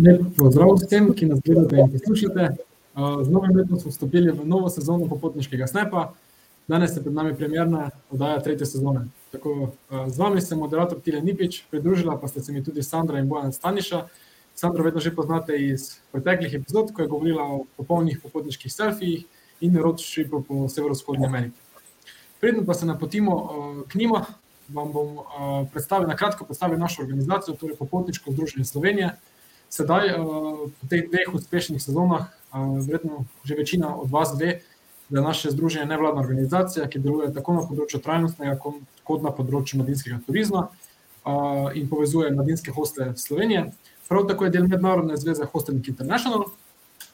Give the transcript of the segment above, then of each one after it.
Lep pozdrav vsem, ki nas gledate in poslušate. Z novim letom smo vstopili v novo sezono popotniškega snepa. Danes je pred nami premjerna oddaja tretje sezone. Tako, z vami sem moderator Tile Nipič, pridružila pa ste se mi tudi Sandra in Bojan Staniša. Sandro vedno že poznate iz preteklih epizod, ko je govorila o popolnih popotniških selfijih in roadshipu po severovzhodni Ameriki. Preden pa se napotimo k njima, vam bom predstavil, na kratko predstavil našo organizacijo, torej Popotniško združenje Slovenije. Sedaj, v teh dveh uspešnih sezonah, verjetno že večina od vas ve, da je naše združenje nevladna organizacija, ki deluje tako na področju trajnostnega kot na področju mladinskega turizma in povezuje mladinske hostele Slovenije. Prav tako je del Mednarodne zveze Hosteling International,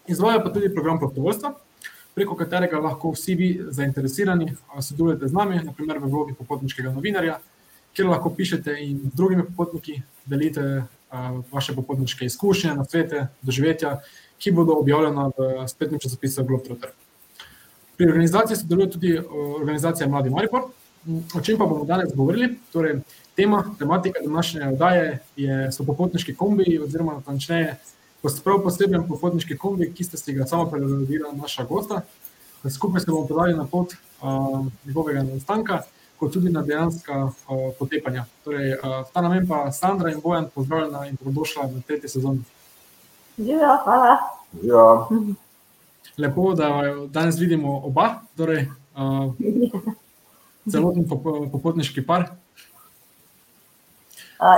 izvaja pa tudi program prostovoljstva, preko katerega lahko vsi vi, zainteresirani, sodelujete z nami, na primer v vlogi popotniškega novinarja, kjer lahko pišete in z drugimi popotniki delite vaše popotniške izkušnje, nasvete, doživetja, ki bodo objavljena v spletnem časopisu Globetrotter. Pri organizaciji sodeluje tudi organizacija Mladi Maribor. O čem pa bomo danes govorili? Torej, tema, tematika današnje oddaje je, so popotniški kombiji oziroma natančneje prav poseben popotniški kombi, ki sta si ga sama priredila naša gosta. Skupaj se bomo podali na pot njegovega nastanka kot tudi na dejanska potepanja. Torej, v ta namen pa Sandra in Bojan, pozdravljena in dobrodošla v tretji sezoni. Živjo, hvala. Živjo. Lepo, da vaju danes vidimo oba, torej celoten popotniški par.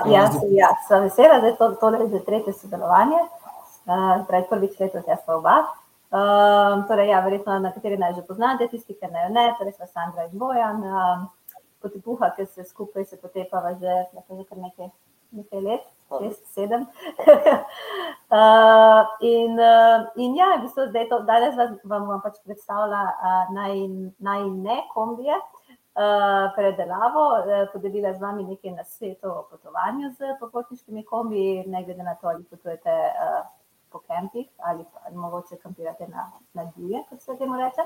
ja, ja, sem vesela, da je to tole že tretje sodelovanje. prej prvič letos, jaz pa oba. torej ja, verjetno nekateri naju že poznate, tisti, ki naju ne, torej sva Sandra in Bojan, potepuha, ke se skupaj se potepava že, že kar nekaj, nekaj let, šest, sedem. in, in ja, v bistvu zdaj to, danes vam bom pač predstavila najine kombije, predelavo, podelila z vami nekaj nasvetov o potovanju s popotniškimi kombiji, ne glede na to, ali potujete po kampih ali pa mogoče kampirate na, na divje, kot se temu reče.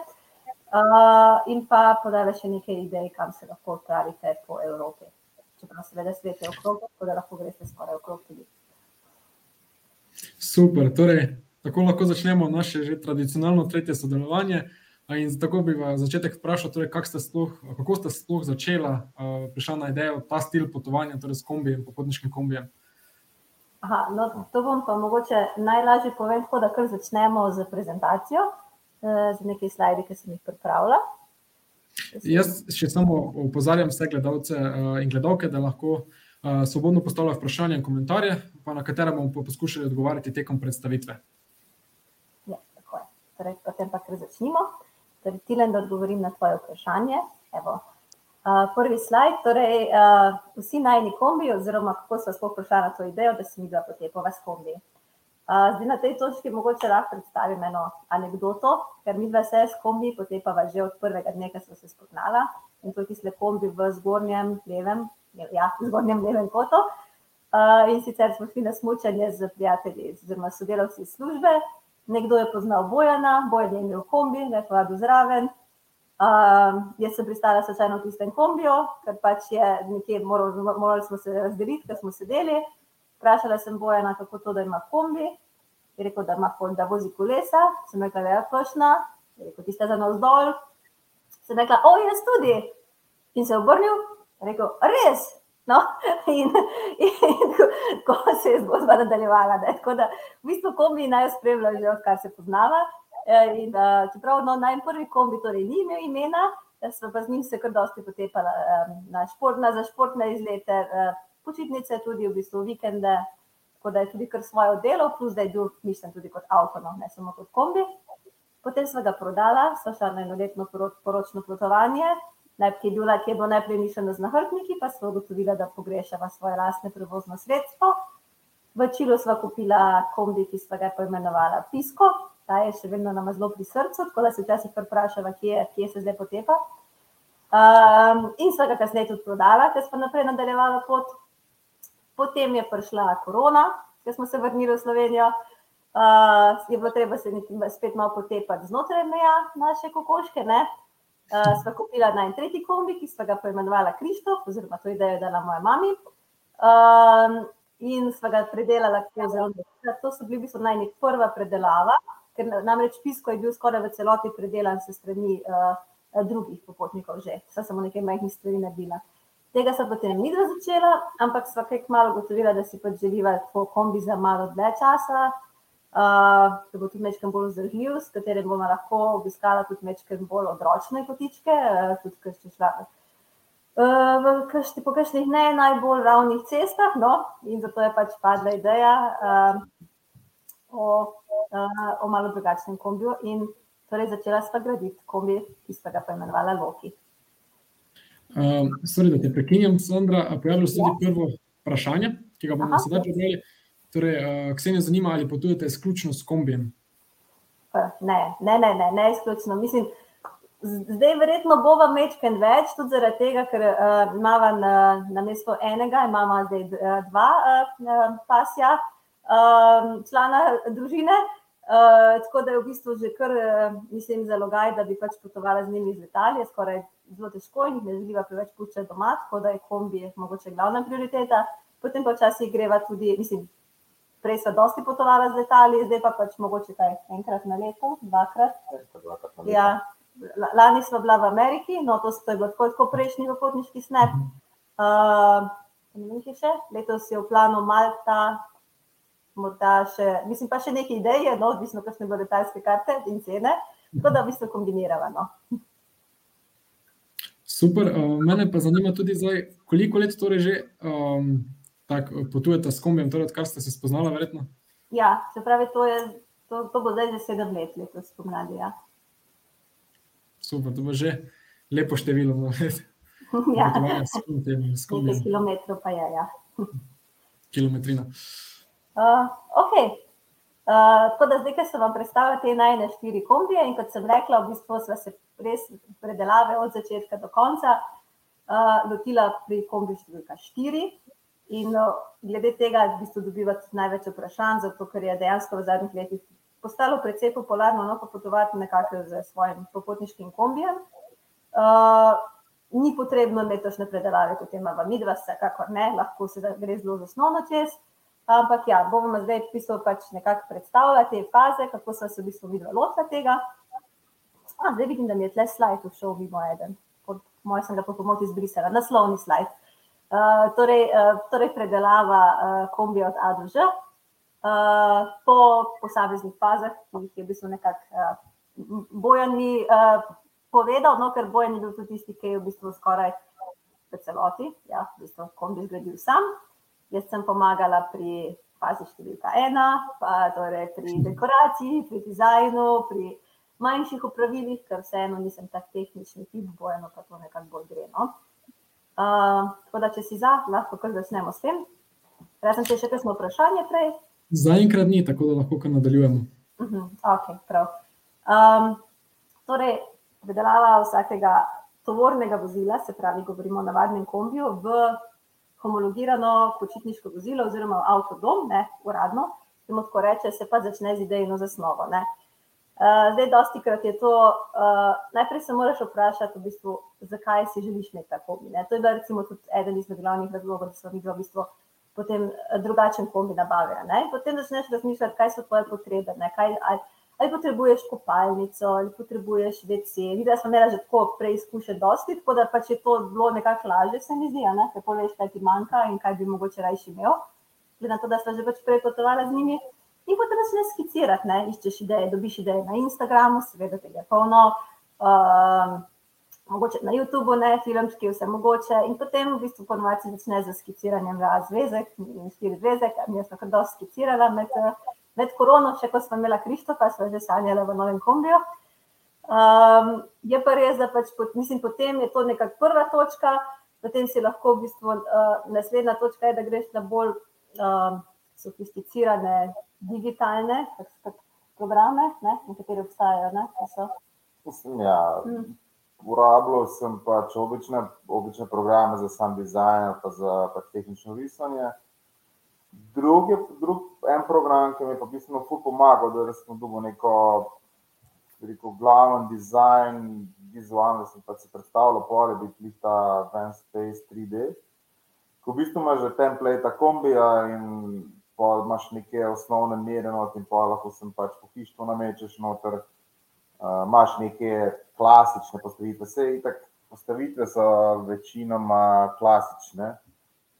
In pa podala še nekaj idej, kam se lahko odpravite po Evropi. Čeprav seveda svet je okrogel, tako da lahko greste skoraj okrog tudi. Super, torej tako lahko začnemo naše že tradicionalno tretje sodelovanje. In tako bi vas za začetek vprašal, torej kako ste sploh, kako ste sploh začela, prišla na idejo, ta stil potovanja, torej s kombijem, popotniškim kombijem? no, to bom pa mogoče najlažje povem tako, da kar začnemo s prezentacijo, z nekaj slidi, ke sem jih pripravila. Jaz še samo opozarjam vse gledalce in gledalke, da lahko svobodno postavljajo vprašanja in komentarje, pa na katera bomo poskušali odgovarjati tekom predstavitve. Ja, tako je. Torej potem pa kar začnimo. Torej, Tilen, da odgovorim na tvoje vprašanje, evo, prvi slide, torej vsi najini kombiji oziroma kako sva sploh prišla na to idejo, da se midva potepava s kombiji. Zdaj na tej točki mogoče lahko predstavim eno anekdoto, ker midva se s kombiji potepava že od prvega dne, ke sva se spoznala, in to je tistle kombi v zgornjem levem, ja, zgornjem levem kotu. in sicer smo šli na smučanje s prijatelji oziroma sodelavci iz službe, nekdo je poznal Bojana, Bojan je imel kombi, ga je povabil zraven. jaz sem pristala slučajno v tistem kombiju, ker pač je nekje morali smo se razdeliti, ke smo sedeli. Vprašala sem Bojana, kako to, da ima kombi, je rekel, da ima da vozi kolesa, sem rekla: "Ja, kakšna?" Je rekel: "Tista za navzdol." Sem rekla: jaz tudi." In se obrnil, rekel: "Res?" No, in, in tako se je zgodba nadaljevala, ne, tako da v bistvu kombiji naju spremljajo že, odkar se poznava. in čeprav no, najin prvi kombi torej ni imel imena, sva pa z njim se kar dosti potepala na za športne izlete, počitnice tudi, v bistvu vikende, tako da je tudi kar svoje oddelal, plus da je bil mišljen tudi kot avto, no, ne samo kot kombi. Potem sva ga prodala, sva šla na enoletno poročno potovanje, ki je bila, ki je bilo najprej mišljeno z nahrbtniki, pa sva ugotovila, da pogrešava svoje lastno prevozno sredstvo. V Čilu sva kupila kombi, ki sva ga poimenovala Pisko, ta je še vedno nama zelo pri srcu, tako da se včasih kar vprašava, kje je, kje se zdaj potepa. in sva ga kasneje tudi prodala, ke sva naprej nadaljevala pot. Potem je prišla korona, ke smo se vrnili v Slovenijo, je bilo treba se spet malo potepati znotraj meja naše kokoške, ne. sva kupila najin tretji kombi, ki sva ga poimenovala Krištof, oziroma to idejo je dala moja mami. in sva ga predelala tako zelo dobro. To so bili v bistvu najni prva predelava, ker namreč pisko je bil skoraj v celoti predelan se strani uh, drugih popotnikov že, saj samo nekaj majhnih stvari naredila. Tega sem potem ni začela, ampak sva kaj malo gotovila, da si pač želiva tako kombi za malo dlje časa, uh, da bo tudi nekaj bolj vzdržljiv, s katerim bomo lahko obiskala tudi nekaj bolj odročne potičke, uh, tudi kar še šla v kašti, po kakšnih ne najbolj ravnih cestah. No? In zato je pač padla ideja uh, o, uh, o malo drugačnem kombiju. In torej začela sva graditi kombi, ki sta ga poimenovala Loki. Um, sorry, da te prekinjam, Sandra. Pojavilo se tudi ja. prvo vprašanje, ki ga bomo Aha. sedaj prebrali. Torej, uh, Ksenijo zanima, ali potujete izključno s kombijem? Ne, ne, ne, ne, ne izključno. Mislim, Zdaj, verjetno bova mečken več, tudi zaradi tega, ker uh, imamo na, na mesto enega, imamo zdaj uh, dva uh, pasja, uh, člana družine. Uh, tako da je v bistvu že kar, uh, mislim, zalogaj, da bi pač potovala z njimi iz letalja, skoraj zelo težko in jih ne želiva preveč puščati doma, tako da je kombi mogoče glavna prioriteta. Potem pa včasih greva tudi, mislim, prej sva dosti potovala z letali, zdaj pa pač mogoče kaj enkrat na leto, dvakrat. Ja, lani smo bila v Ameriki, no to je bilo tako, tako prejšnji potniški snep. Uh, letos je v planu Malta, morda še, mislim pa še nekaj idej, no, odvisno, kakšne bodo letalske karte in cene, tako da v bistvu kombiniramo. No. Super, uh, mene pa zanima tudi zdaj, koliko let torej že um, potujete s kombijem, torej odkar ste se spoznala, verjetno? Ja, se pravi, to, je, to, to bo zdaj že sedem let, letos spomladi, ja super, to bo že lepo število. No. Ja, nekaj kilometrov pa je. Ja. Kilometrina. Uh, ok. Uh, tako da zdaj, ker sem vam predstavila te najne štiri kombije in kot sem rekla, v bistvu smo se res predelave od začetka do konca uh, lotila pri kombi številka štiri. In uh, glede tega, v bistvu dobivati največ vprašanj, zato ker je dejansko v zadnjih letih postalo precej popularno no, popotovati nekako z svojim popotniškim kombijem. Uh, ni potrebno letošnje predelave, kot ima midva, vsekakor ne, lahko se gre zelo za osnovno čez. Ampak ja, bomo zdaj pisal pač nekako predstavljati te faze, kako so se v bistvu midva lotila tega. A, zdaj vidim, da mi je tle slajd ušel mimo eden. Moj sem ga po pomoči izbrisala, naslovni slajd. Uh, torej, uh, torej, predelava uh, kombija od A do Ž, uh, po posameznih fazah, ki jih je v bistvu nekako uh, bojen mi uh, povedal, no, ker bojen je bil tudi tisti, ki je v bistvu skoraj v celoti, ja, v bistvu kombi zgradil sam. Jaz sem pomagala pri fazi številka ena, pa torej pri dekoraciji, pri dizajnu, pri manjših upravilih, ker vseeno nisem tak tehnični tip, bojeno pa to nekako bolj gre. No. Uh, tako da, če si za, lahko kar začnemo s tem. Razen če še kaj smo vprašanje prej. Zaenkrat ni, tako da lahko kar nadaljujemo. Uh -huh, okay, um, torej, predelava vsakega tovornega vozila, se pravi, govorimo o navadnem kombiju, v homologirano počitniško vozilo, oziroma avtodom, ne uradno, ki mu tako reče, se pa začne z idejno zasnovo. Ne. Uh, zdaj, dosti krat je to, uh, najprej se moraš vprašati, v bistvu, zakaj si želiš imeti ta kombi. Ne. To je bil, recimo, tudi eden izmed glavnih razlogov, da smo mi v bistvu potem eh, drugačen kombi nabavlja. Ne? Potem začneš razmišljati, kaj so tvoje potrebe, kaj, ali, ali potrebuješ kopalnico, ali potrebuješ WC. Videla sem, je že tako preizkušen dosti, tako da pač je to bilo nekako lažje, se mi zdi, da poveš, kaj ti manjka in kaj bi mogoče rajši imel. Glede na to, da sem že pač prej potovala z njimi. In potem se ne skicirati, ne? iščeš ideje, dobiš ideje na Instagramu, seveda tega je polno. Um, mogoče na YouTubu, ne filmski, vse mogoče. In potem v bistvu ponovadi začne z skiciranjem na zvezek, in štiri zvezek, mi jaz sem kar dosti skicirala med, med korono, še ko smo imela Krištofa, smo že sanjala v novem kombiju. Um, je pa res, da pač, mislim, potem je to nekakšna prva točka, potem si lahko v bistvu uh, naslednja točka, je, da greš na bolj uh, sofisticirane digitalne programe, ne, kateri obstajajo. Ne, Mislim, ja. Hmm uporabljal sem pač obične, obične programe za sam dizajn, pa za pač tehnično risanje. Drug, je, drug en program, ki mi je pa bistveno pomagal, da sem dobil neko rekel, glaven dizajn, vizualno, da sem pač si predstavljal, pole biti ta Van Space 3D. ko v bistvu imaš že template kombija in pa imaš neke osnovne mere, in pa lahko sem pač po hištvu namečeš noter, uh, imaš neke klasične postavitve. Vse itak postavitve so večinoma klasične,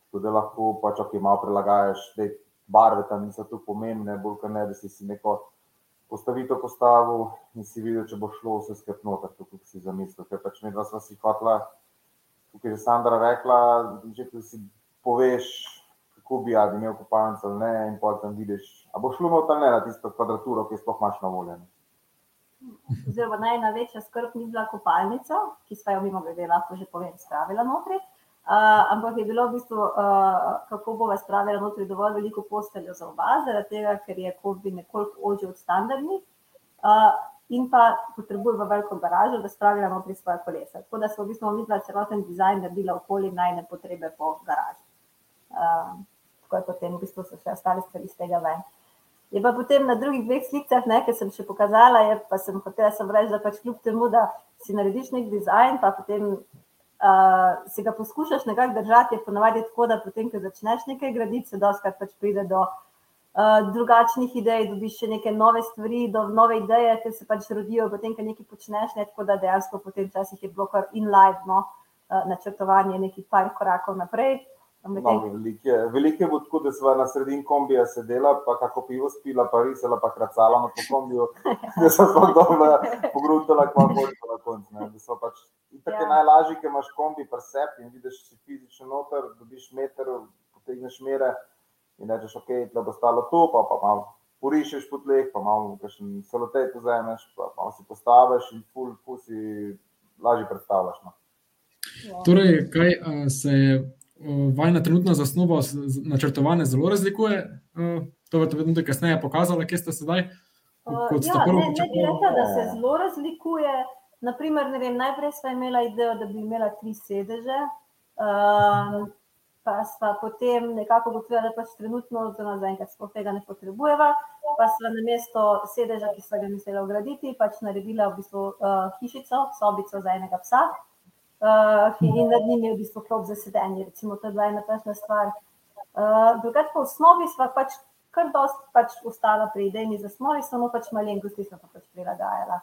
tako da lahko pač ok, malo prilagajaš, te barve tam niso tu pomembne, bolj kot ne, da si si neko postavitev postavil in si videl, če bo šlo vse skrbno, tako kot si zamislil. Ker pač mi dva sva si hotla, kot je Sandra rekla, že ko si poveš, kako bi rad imel kopalnico ali ne, in potem vidiš, a bo šlo noter ne na tisto kvadraturo, ki sploh imaš na voljo. Oziroma, največja skrb ni bila kopalnica, ki smo jo mimo grede lahko že povem, spravila notri. Uh, ampak je bilo v bistvu, uh, kako bo vas spravila notri dovolj veliko posteljo za oba, zaradi tega, ker je kombi nekoliko ožji od standardnih. Uh, in pa potrebujemo veliko garažo, da spravila notri svoje kolesa. Tako da smo v bistvu mi dva celoten dizajn naredila okoli najne potrebe po garaži. Uh, tako je potem v bistvu so še ostale stvari iz tega ven. Je pa potem na drugih dveh slikah, ki sem še pokazala, je, pa sem hotela sem reči, da pač kljub temu, da si narediš nek dizajn, pa potem uh, si ga poskušaš nekako držati, je ponavadi tako, da potem, ko začneš nekaj graditi, se doskrat pač pride do uh, drugačnih idej, dobiš še neke nove stvari, do nove ideje, ki se pač rodijo, potem, ko nekaj počneš, ne, tako da dejansko potem časih je bilo kar in live, no, uh, načrtovanje nekih par korakov naprej. No, velike, velike bo tako, da smo na sredini kombija sedela, pa kako pivo spila, pa risala, pa kracala na kombiju, da so sploh dobro pogrutila, kako bo to na koncu. Pač, tako je ja. najlažje, ker imaš kombi pri sebi in vidiš si fizično noter, dobiš meter, potegneš mere in rečeš, ok, da bo stalo to, pa, pa malo porišeš po tleh, pa malo kakšen salotej pozemeš, pa malo si postaviš in ful, ful si lažje predstavljaš. No. Ja. Torej, kaj uh, se je vajna trenutna zasnova načrtovanja zelo razlikuje. Eh, to bo tudi nekaj kasneje pokazalo, kje ste sedaj. Kot ja, ne, ne bi rekla, da se zelo razlikuje. Naprimer, vem, najprej smo imeli idejo, da bi imela tri sedeže, um, pa smo potem nekako ugotovili, da pač trenutno, oziroma zaenkrat, sploh tega ne potrebujeva. Pa smo na mesto sedeža, ki smo ga mislili ugraditi, pač naredila v bistvu uh, hišico, sobico za enega psa uh, in nad njimi je v bistvu klop za sedenje. Recimo, to je bila ena takšna stvar. Uh, Drugače pa v osnovi smo pač kar dost pač ostala pri idejni zasnovi, samo pač malenkosti smo pa pač prilagajala.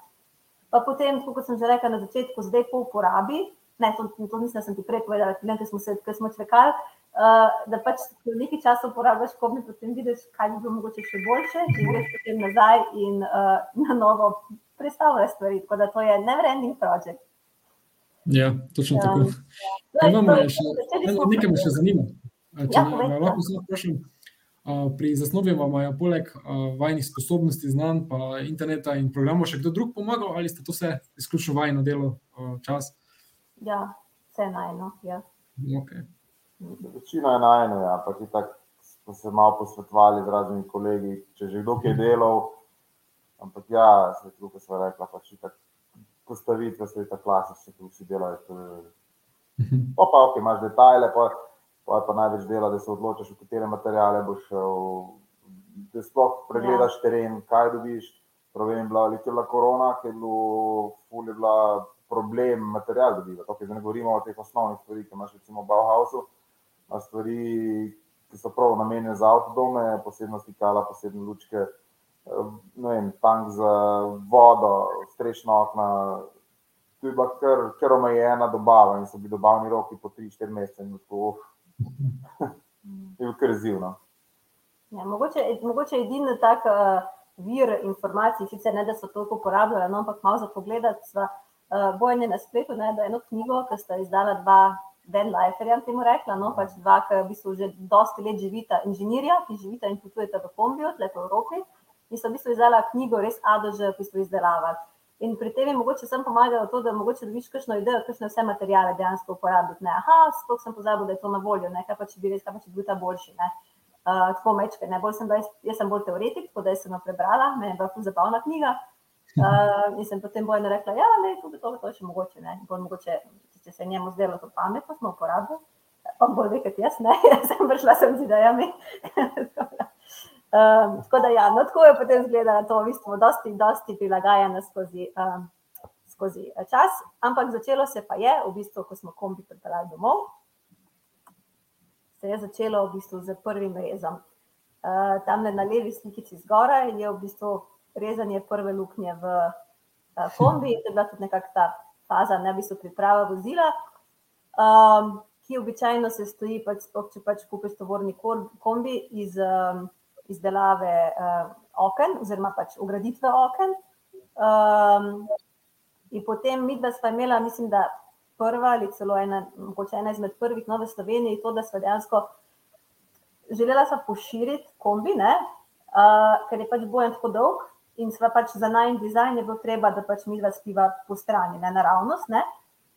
Pa potem, kot sem že rekla na začetku, zdaj po uporabi, ne, to, to mislim, da sem ti prej povedala, ne, ker smo se, ker smo čekali, uh, da pač v neki čas uporabljaš komi, potem vidiš, kaj bi bilo mogoče še boljše in greš potem nazaj in uh, na novo predstavljaš stvari. Tako da to je never-ending project. Ja, točno ja. tako. Ja. Vam, še, nekaj me še zanima. Če ja, me, lahko samo vprašam, pri zasnovi vam je poleg vajnih sposobnosti, znanj, pa interneta in programov še kdo drug pomagal, ali ste to vse izključno vajno delo čas? Ja, vse najno. Ja. Okay. Večina je najno, ja, pa ti tako smo se malo posvetovali z raznimi kolegi, če že kdo je delal, ampak ja, se je tukaj sva rekla, pa če tako postavitve, se ta klasični, ki vsi delajo. Mhm. Pa, pa ok, imaš detajle, pa, pa je pa največ dela, da se odločiš, v katere materijale boš šel, da sploh pregledaš ja. teren, kaj dobiš. Problem je bila, ali je bila korona, ki je bilo, ful je bila problem materijal dobivati. Okay, zdaj ne govorimo o teh osnovnih stvarih, ki imaš recimo v Bauhausu, a stvari, ki so prav namenjene za avtodome, posebno stikala, posebne lučke, vem, tank za vodo, strešna okna. Tu je bila kar, kar omejena dobava in so bili dobavni roki po 3-4 mesece. Tako, je bil kar zivno. Ja, mogoče, mogoče je edini tak uh, vir informacij, sicer ne da so toliko uporabljali, no, ampak malo za pogled. Uh, eh, Bojne na spletu, ne, da eno knjigo, ki sta izdala dva. Ben Lifer je temu rekla, no, pač dva, ki v bistvu že dosti let živita, inženirja, ki živita in potujeta v kombiju, tle po Evropi in so v bistvu izdala knjigo, res Adože, v bistvu izdelavati. In pri tem je mogoče sem pomagala to, da mogoče dobiš kakšno idejo, kakšne vse materijale dejansko uporabiti. Ne, aha, sploh sem pozabil, da je to na voljo, ne, kaj pa če bi res, kaj pa če bi bil ta boljši. Ne. Uh, tako mečke, ne, bolj sem, da jaz sem bolj teoretik, tako da sem jo prebrala, meni je bila to zabavna knjiga. Uh, in sem potem bojno rekla, ja, ne, to bi to, to še mogoče, ne, bolj mogoče, če se je njemu zdelo to pametno, smo uporabili. On bolj ve, kot jaz, ne, jaz sem prišla sem z idejami. Um, tako da, ja, no, tako je potem izgledalo to, v bistvu, dosti, dosti prilagajeno skozi, um, skozi eh, čas, ampak začelo se pa je, v bistvu, ko smo kombi pripeljali domov. se je začelo v bistvu z prvim rezom. Uh, tam na levi slikici zgoraj je v bistvu rezanje prve luknje v uh, kombi, to je bila tudi nekakšna ta faza, ne v bistvu priprava vozila, um, ki običajno se stoji, pač, če pač kupiš tovorni kombi iz um, izdelave uh, oken, oziroma pač ugraditve oken. Um, in potem mi dva sva imela, mislim, da prva ali celo ena, mogoče ena izmed prvih Nove Slovenije, to, da smo dejansko želela poširiti kombi, ne, uh, ker je pač bojen tako dolg in sva pač za najn dizajn je bilo treba, da pač mi dva spiva po strani, ne naravnost. Ne.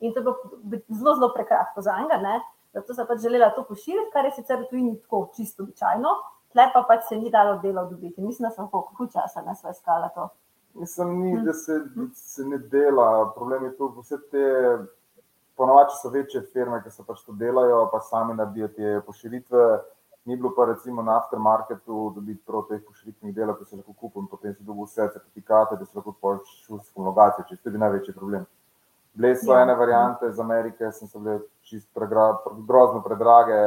In to je bilo zelo, zelo prekratko za enega, zato sem pač želela to poširiti, kar je sicer tu in tako čisto običajno, tle pa pač se ni dalo delo dobiti. Mislim, da sem koliko časa ne sva iskala to. Mislim, ni, da se, se ne dela, problem je tu vse te ponovadi so večje firme, ki se pač to delajo, pa sami naredijo te poširitve. Ni bilo pa recimo na aftermarketu dobiti prav teh poširitvenih delov, ki se lahko kupim, potem si dobil vse certifikate, da se lahko pošiljaš v homologacijo, če je tudi največji problem. Bile so ja. ene variante iz Amerike, sem se bile čist pregra, grozno predrage,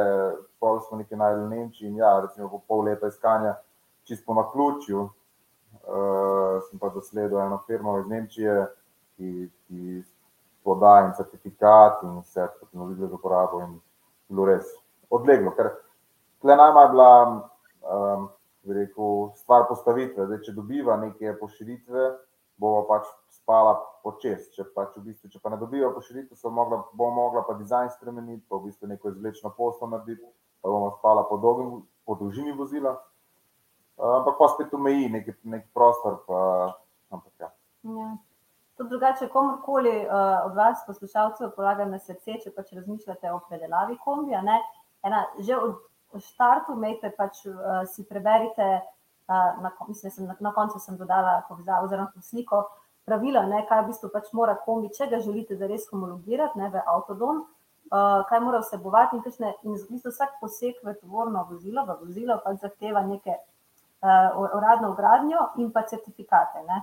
pol smo nekaj najdel v Nemčiji in ja, recimo po pol leta iskanja, čist po naključju, uh, sem pa dosledil eno firmo iz Nemčije, ki, ki poda in certifikat in vse, kot smo videli, za uporabo in bilo res odleglo. Ker tle najmanj bila um, rekel, stvar postavitve, da če dobiva neke poširitve, bo pač spala počes. Če, pač v bistvu, če pa ne dobijo poširitve, mogla, bo mogla pa dizajn spremeniti, pa v bistvu neko izvlečno poslo narediti, pa bomo spala po, dolgim, po dolžini vozila. Uh, ampak pa spet omeji neki, neki prostor. Pa, ampak, ja. Ja. To drugače, komorkoli uh, od vas, poslušalcev, polagam na srce, če pač razmišljate o predelavi kombija. Ena, že od, od štartu, imejte pač uh, si preberite, na, mislim, sem, na, na koncu sem dodala povezavo oziroma sliko, pravila, ne, kaj v bistvu pač mora kombi, če ga želite zares homologirati ne, v avtodom, uh, kaj mora vsebovati in, kakšne, in v bistvu vsak poseg v tovorno vozilo, v vozilo pač zahteva neke uh, uradno ugradnjo in pa certifikate. Ne.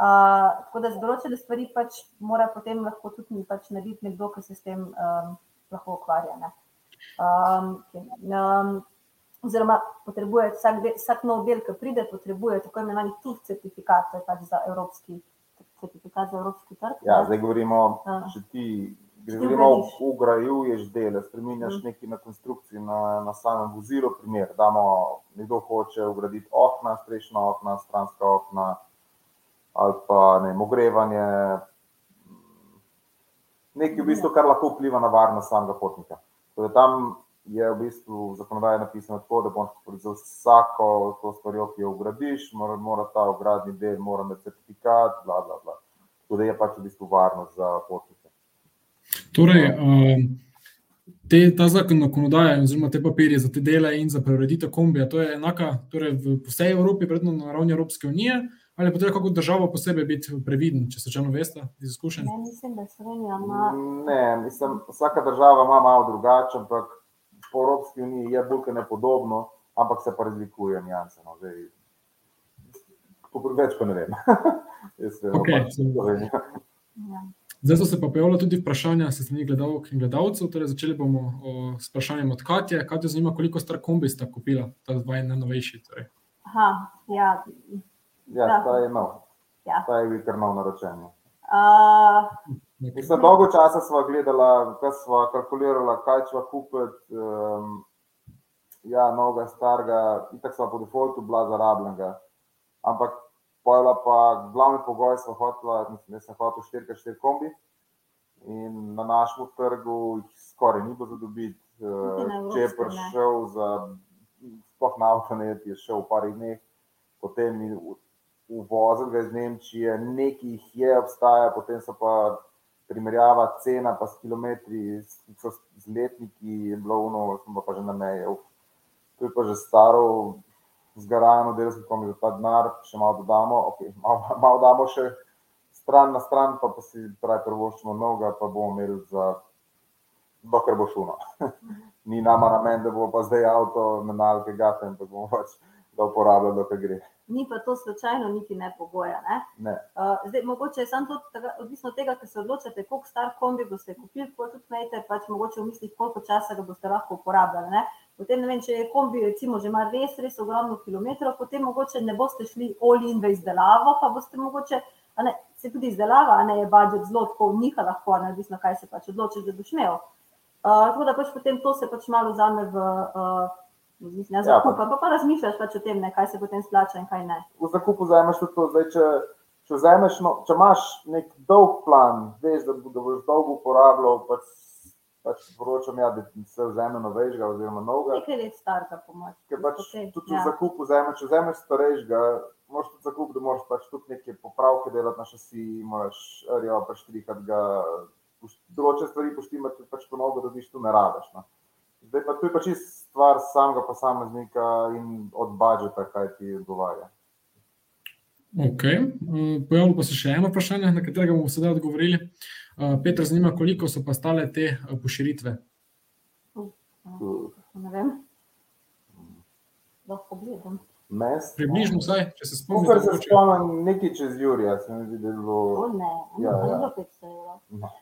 Uh, tako da z določene stvari pač mora potem lahko tudi pač narediti nekdo, ki se s tem um, lahko ukvarja. Um, um, oziroma, potrebuje vsak, del, vsak nov del, ki pride, potrebuje tako imenovani TUF certifikat, to je pač za evropski certifikat za evropski trg. Ja, zdaj govorimo, če ti. Govorimo ugrajuješ dele, spremenjaš mm. nekaj na konstrukciji, na, na samem vozilu. Primer, damo, nekdo hoče ugraditi okna, strešna okna, stranska okna, ali pa ne, ogrevanje, nekaj, v bistvu, kar lahko vpliva na varnost samega potnika. Torej, tam je v bistvu zakonodaja napisana tako, da boš za vsako to stvar, ki jo ugradiš, mora, mora ta ugradni del, mora imeti certifikat, bla, bla, bla. Tako da je pač v bistvu varnost za potnike. Torej, um... Te, ta zakonodaja, oziroma te papirje za te dele in za preureditev kombija, to je enaka torej v vsej Evropi, predvsem na ravni Evropske unije, ali je potrebno kako državo posebej biti previden, če se če veste iz izkušenj? Ne, mislim, da Slovenija ima. Ne, mislim, vsaka država ima malo drugače, ampak po Evropski uniji je bolj ne podobno, ampak se pa razlikuje njanse. No, Več pa ne vem. okay, ja. Zdaj so se pa pojavila tudi vprašanja, se strani gledalk in gledalcev. Torej začeli bomo s vprašanjem od Katje. Katja zanima, koliko star kombi sta kupila, ta dva najnovejši. Torej. Aha, ja, Ja, ta je nov. Ja. Ta je bil kar nov naročen. Uh, Mislim, dolgo časa smo gledali, kaj smo kalkulirali, kaj če kupiti. Um, ja, novega, starega, in tako smo po defaultu bila zarabljenega. Ampak pojela pa glavni pogoj, smo hotela, mislim, da sem hotel 4x4 kombi. In na našem trgu jih skoraj ni bilo za dobiti. Uh, če je prišel za, sploh na avto, ne, je šel v parih dneh, potem uvozili ga iz Nemčije, nekaj jih je, obstaja, potem so pa primerjava cena, pa s kilometri, s, z letniki, je bilo uno, smo pa že na meji. To je pa že staro, zgarano, da smo komili za ta denar, še malo dodamo, okay, malo, malo damo še stran na stran, pa, pa si pravi prvoščimo noga, pa bomo imeli za dokler bo šuno. Ni nama namen, da bo pa zdaj avto menal, ki ga tem, pa bomo pač da uporablja, da gre. Ni pa to slučajno, niti ne pogoja. Ne? Ne. Uh, zdaj, mogoče je samo to, tega, odvisno od tega, ker se odločite, koliko star kombi boste kupili, ko tudi imate, pač mogoče v mislih, koliko časa ga boste lahko uporabljali. Ne? Potem, ne vem, če je kombi, recimo, že ima res, res ogromno kilometrov, potem mogoče ne boste šli oli in v izdelavo, pa boste mogoče, ne, se tudi izdelava, a ne je budžet zelo tako niha lahko, ne odvisno, kaj se pač odločiš, da boš imel. Uh, tako da pač potem to se pač malo vzame v. Uh, Mislim, ja, zakup, pa, pa razmišljaš pač o tem, ne, kaj se potem splača in kaj ne. V zakupu vzameš tudi to. Zdaj, če, če, vzameš, no, če imaš nek dolg plan, veš, da, da boš dolgo uporabljal, pač, pač vročam, ja, da se vzame novejšega oziroma novega. Nekaj let starega, po mojem. Ker pač okay, tudi ja. v zakupu vzameš, če vzameš starejšega, moraš tudi zakup, da moraš pač tudi neke popravke delati na šasi, moraš rjo preštrikati ga, določene stvari poštimati, pač ponovno dobiš, tu ne rabiš. No. Zdaj pa tu je pač stvar samega posameznika in od budžeta, kaj ti odgovarja. Ok, pojavilo pa se še eno vprašanje, na katerega bomo sedaj odgovorili. Petr, zanima, koliko so pa stale te poširitve? Ne vem. Lahko gledam. Približno vsaj, če se spomnim. Tukaj se spomnim nekaj čez Jurija, se mi zdi, da je bilo... O ne, ja, ja. ne, ne,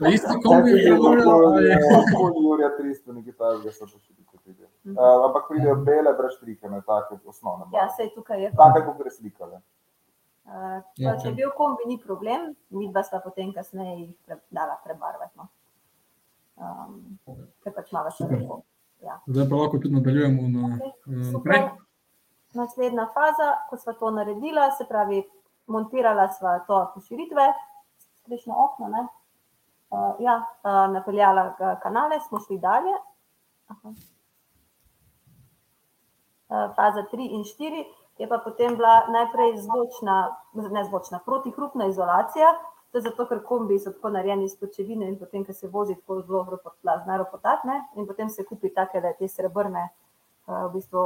Na isti kombi je bilo nekaj, Jurija 300, nekaj takega so pošiljali. Uh, ampak pridejo bele, brez štrike, ne take osnovne. Ja, se je tukaj je. Take, kot gre slikale. Uh, ja, če je bil kombi, ni problem, mi dva sta potem kasneje jih pre, dala prebarvati. No. Um, ker pač malo še lepo. Ja. Zdaj pa lahko tudi nadaljujemo na, okay. naprej. Naslednja faza, ko smo to naredila, se pravi, montirala sva to poširitve, strešno okno, ne? Uh, ja, uh, napeljala kanale, smo šli dalje. Eh, faza 3 in 4, je pa potem bila najprej zvočna, ne zvočna, protihrupna izolacija. To je zato, ker kombi so tako narejeni iz počevine in potem, ker se vozi tako zelo zelo potatne in potem se kupi take, da te srebrne, eh, v bistvu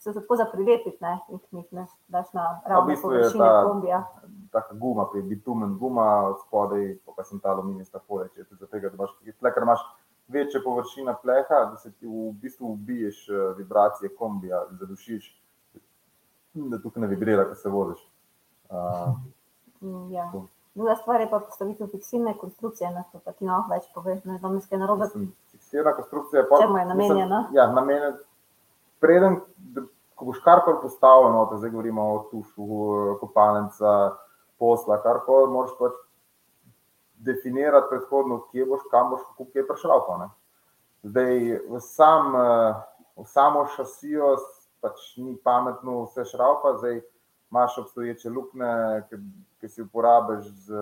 se tako za prilepiti, ne, in jih ne daš na ravno površine kombija. Taka guma, pri bitumen guma od spodaj, pa sem ta aluminijska folija, če je zato, da imaš, ker imaš večja površina pleha, da se ti v bistvu ubiješ eh, vibracije kombija, zadušiš, da tukaj ne vibrira, ko se voziš. Uh, ja. Druga stvar je pa postavitev fiksirne konstrukcije, na to pa ti no več poveš, ne znam, kaj narobe. Fiksirna konstrukcija je pa... Čemu je namenjena? Mislim, ja, namenjena. Preden, da, ko boš karkoli postavil, no, zdaj govorimo o tušu, kopalnica, posla, karkoli, moraš pač definirati predhodno, kje boš, kam boš, kako je prišel. Zdaj, v, sam, eh, v samo šasijo pač ni pametno vse šraupa, zdaj imaš obstoječe lukne, ki, ki si uporabiš z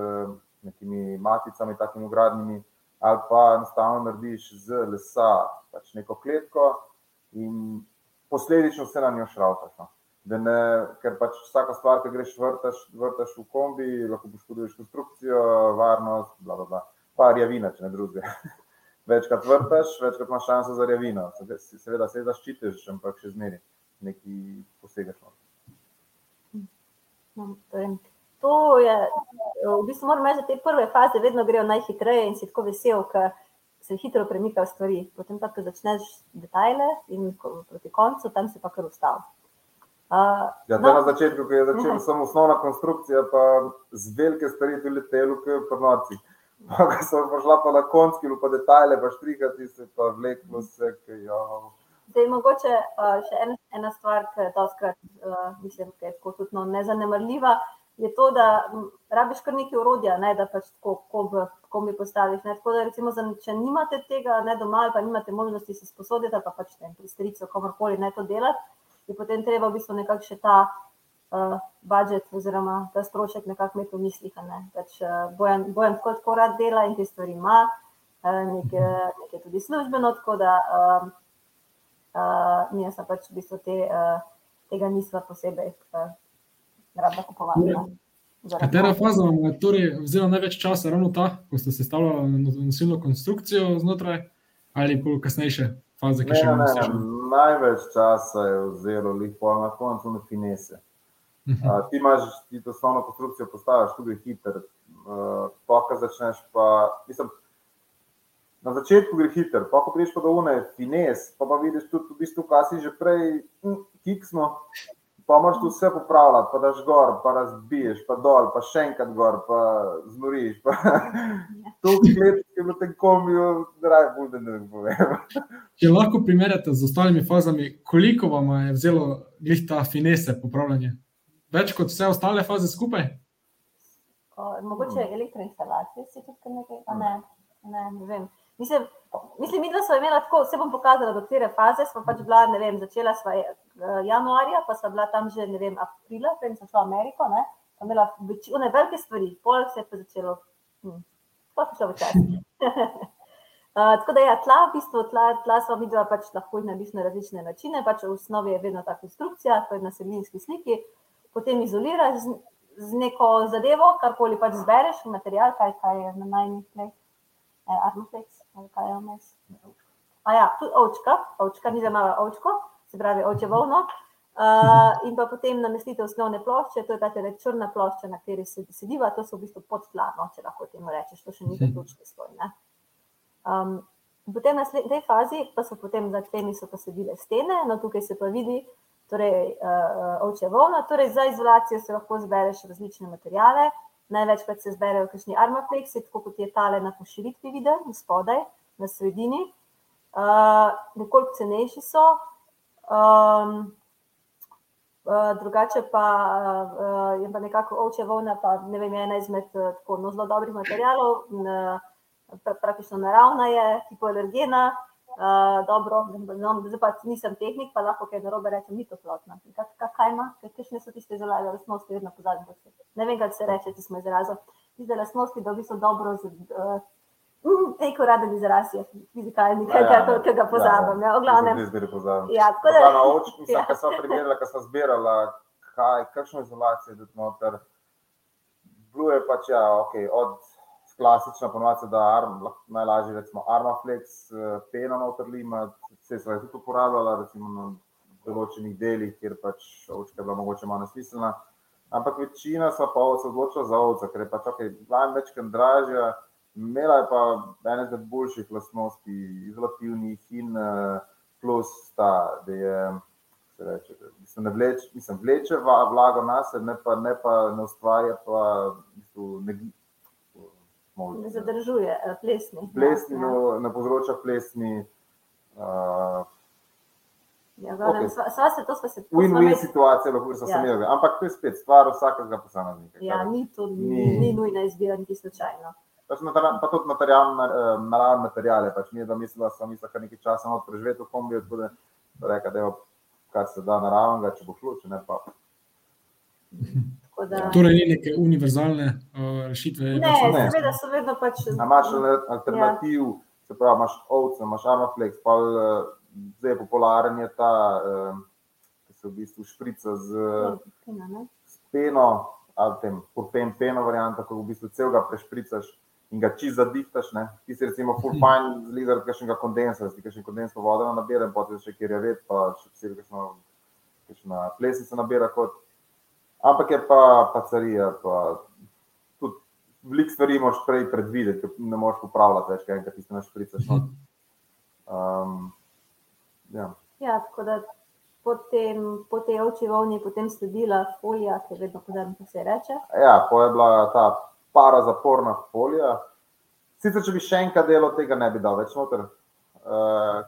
nekimi maticami, takimi ugradnimi, ali pa enostavno narediš z lesa pač neko kletko in posledično vse na njo šraupaš. No ne, ker pač vsaka stvar, ki greš vrtaš, vrtaš v kombi, lahko poškoduješ konstrukcijo, varnost, bla, bla, bla. pa rjavina, če ne druge. večkrat vrtaš, večkrat imaš šanso za rjavino. Seveda se zaščitiš, ampak še zmeri neki posegaš. No, to je, v bistvu moram reči, da te prve faze vedno grejo najhitreje in si tako vesel, ker se hitro premikajo stvari. Potem pa, ko začneš detajle in proti koncu, tam se pa kar ustavi. Uh, ja, no. Na začetku, ko je začela samo osnovna konstrukcija, pa z velike stvari tudi letelo, ki je v prnoci. Pa so pa šla pa na konski, pa detajle, pa štrihati se, pa vleklo se. Ja. Zdaj, mogoče uh, še ena, ena stvar, ki je doskrat, uh, mislim, da je tako tudi no, nezanemrljiva, je to, da rabiš kar nekaj urodja, ne, da pač tako kombi, kombi postaviš. Ne. Tako da, recimo, za, če nimate tega ne, doma ali pa nimate možnosti se sposoditi, pa pač ne, pri stricu, komorkoli ne to delati, je potem treba v bistvu nekako še ta uh, budžet oziroma ta strošek nekako imeti v mislih. Ne? Pač, uh, bojan, bojan tako, tako rad dela in te stvari ima, uh, nekaj, nekaj tudi službeno, tako da uh, uh, mi smo pač v bistvu te, uh, tega nismo posebej uh, rada kupovali. Katera faza vam je torej vzela največ časa, ravno ta, ko ste sestavljali nosilno konstrukcijo znotraj ali pa kasnejše faze, ki ne, še ne imamo? največ časa je vzelo, lepo na koncu na finese. Uh, ti imaš ti to osnovno konstrukcijo, postaviš tudi hiter, uh, pokaj začneš pa. Mislim, Na začetku gre hiter, pa ko prideš pa do une, fines, pa pa vidiš tudi v bistvu, kaj si že prej hm, kiksno, pa moraš tu vse popravljati, pa daš gor, pa razbiješ, pa dol, pa še enkrat gor, pa znoriš. Pa... to klet, ki je v tem kombiju, draj bude, da ne povem. Če lahko primerjate z ostalimi fazami, koliko vam je vzelo glih ta finese popravljanje? Več kot vse ostale faze skupaj? O, mogoče elektroinstalacije si tudi nekaj, a ne, ne, ne vem. Mislim, mislim, da smo imeli tako, se bom pokazala, do katere faze smo pač bila, ne vem, začela sva uh, januarja, pa sva bila tam že, ne vem, aprila, preden sem šla v Ameriko, ne, pa imela večine velike stvari, pol se je pa začelo, hm, pa šlo v čas. uh, tako da ja, tla, v bistvu, tla, tla smo videla pač lahko na različne načine, pač v osnovi je vedno ta konstrukcija, to je na sredinski sliki, potem izoliraš z, z neko zadevo, karkoli pač zbereš, material, kaj, kaj je na najnih tleh, eh, armoflex. ali kaj je vmes. A ja, tudi ovčka, ovčka ni za malo ovčko, se pravi ovče volno. Uh, in pa potem namestite osnovne plošče, to je ta teda črna plošča, na kateri se sediva, to so v bistvu podtladno, če lahko temu rečeš, to še ni zaključni sloj. Um, potem na tej fazi pa so potem za tlemi so pa sedile stene, no tukaj se pa vidi, torej uh, ovče volno, torej za izolacijo se lahko zbereš različne materijale, največkrat se zberejo kakšni armafleksi, tako kot je tale na poširitvi viden, spodaj, na sredini. Uh, nekoliko cenejši so, um, uh, drugače pa uh, je pa nekako ovče volna, pa ne vem, ena izmed tako no, zelo dobrih materijalov, uh, praktično naravna je, hipoalergena, Uh, dobro, no, zdaj pa nisem tehnik, pa lahko kaj narobe rečem, ni to plotno. Kaj ima, kakšne so tiste zelo lastnosti, vedno pozabim. Ne vem, kaj se reče, če smo izrazili. Tiste lastnosti, da bi so dobro, neko rada izraz je fizikalni, kaj ja, ja, tega pozabim. Ja, ja. pozabim. Ja, tako da. Na oči, mislim, ja. kaj sem primerjala, kaj sem zbirala, kaj, kakšno izolacijo je tudi noter. Blue je pač, ja, ok, od klasična ponovadi, da arm, najlažje recimo Armaflex, eh, pena notrlima, se je tudi uporabljala recimo na določenih delih, kjer pač ovčka je bila mogoče malo nesmiselna. Ampak večina se pa se odločila za ovca, ker je pač ok, in večkrat dražja, imela je pa ene izmed boljših lastnosti, izolativnih in uh, plus ta, da je. Reče, mislim, ne vleče, mislim, vleče vlago na sebe, ne ne, pa ne ustvarja, pa ne, Ne zadržuje eh, plesni. Plesni, ja, no, ne povzroča plesni. Uh, Ja, okay. sva, sva se, to se Win-win situacija, lahko se ja. smejali. Ampak to je spet stvar vsakega posameznika. Ja, ni to ni, ni nujna izbira, niti slučajno. Pač pa tudi materialne, eh, naravne materijale. Pač mi je mislila, da sem mislila, kar nekaj časa not preživeti v kombiju, tako da reka, da je kar se da naravnega, če bo šlo, če ne pa. Da... Torej, ni neke univerzalne uh, rešitve. Ne, ne, seveda so vedno pač. Imaš alternativ, ja. se pravi, imaš ovce, imaš armaflex, pa uh, zdaj popularen je ta, uh, ki se v bistvu šprica z, peno, ali tem, portem peno varianta, ko v bistvu celega prešpricaš in ga čist zadihtaš. Ne? Ti si recimo full mhm. fine zlizar kakšnega kondensa, ti kakšen kondens po vodo nabere, potem še kjer je ved, pa še posebej kakšna plesnica nabera kot ampak je pa pacarija. Pa tudi veliko stvari moš prej predvideti, ne moš popravljati več, kaj enkrat ti znaš pricati. No. Um, ja. ja, tako da potem, po tej oči volni je potem sledila folija, ki je vedno podobna, kot se reče. Ja, to je bila ta parazaporna folija. Sicer, če bi še enkrat delo, tega ne bi dal več noter, uh,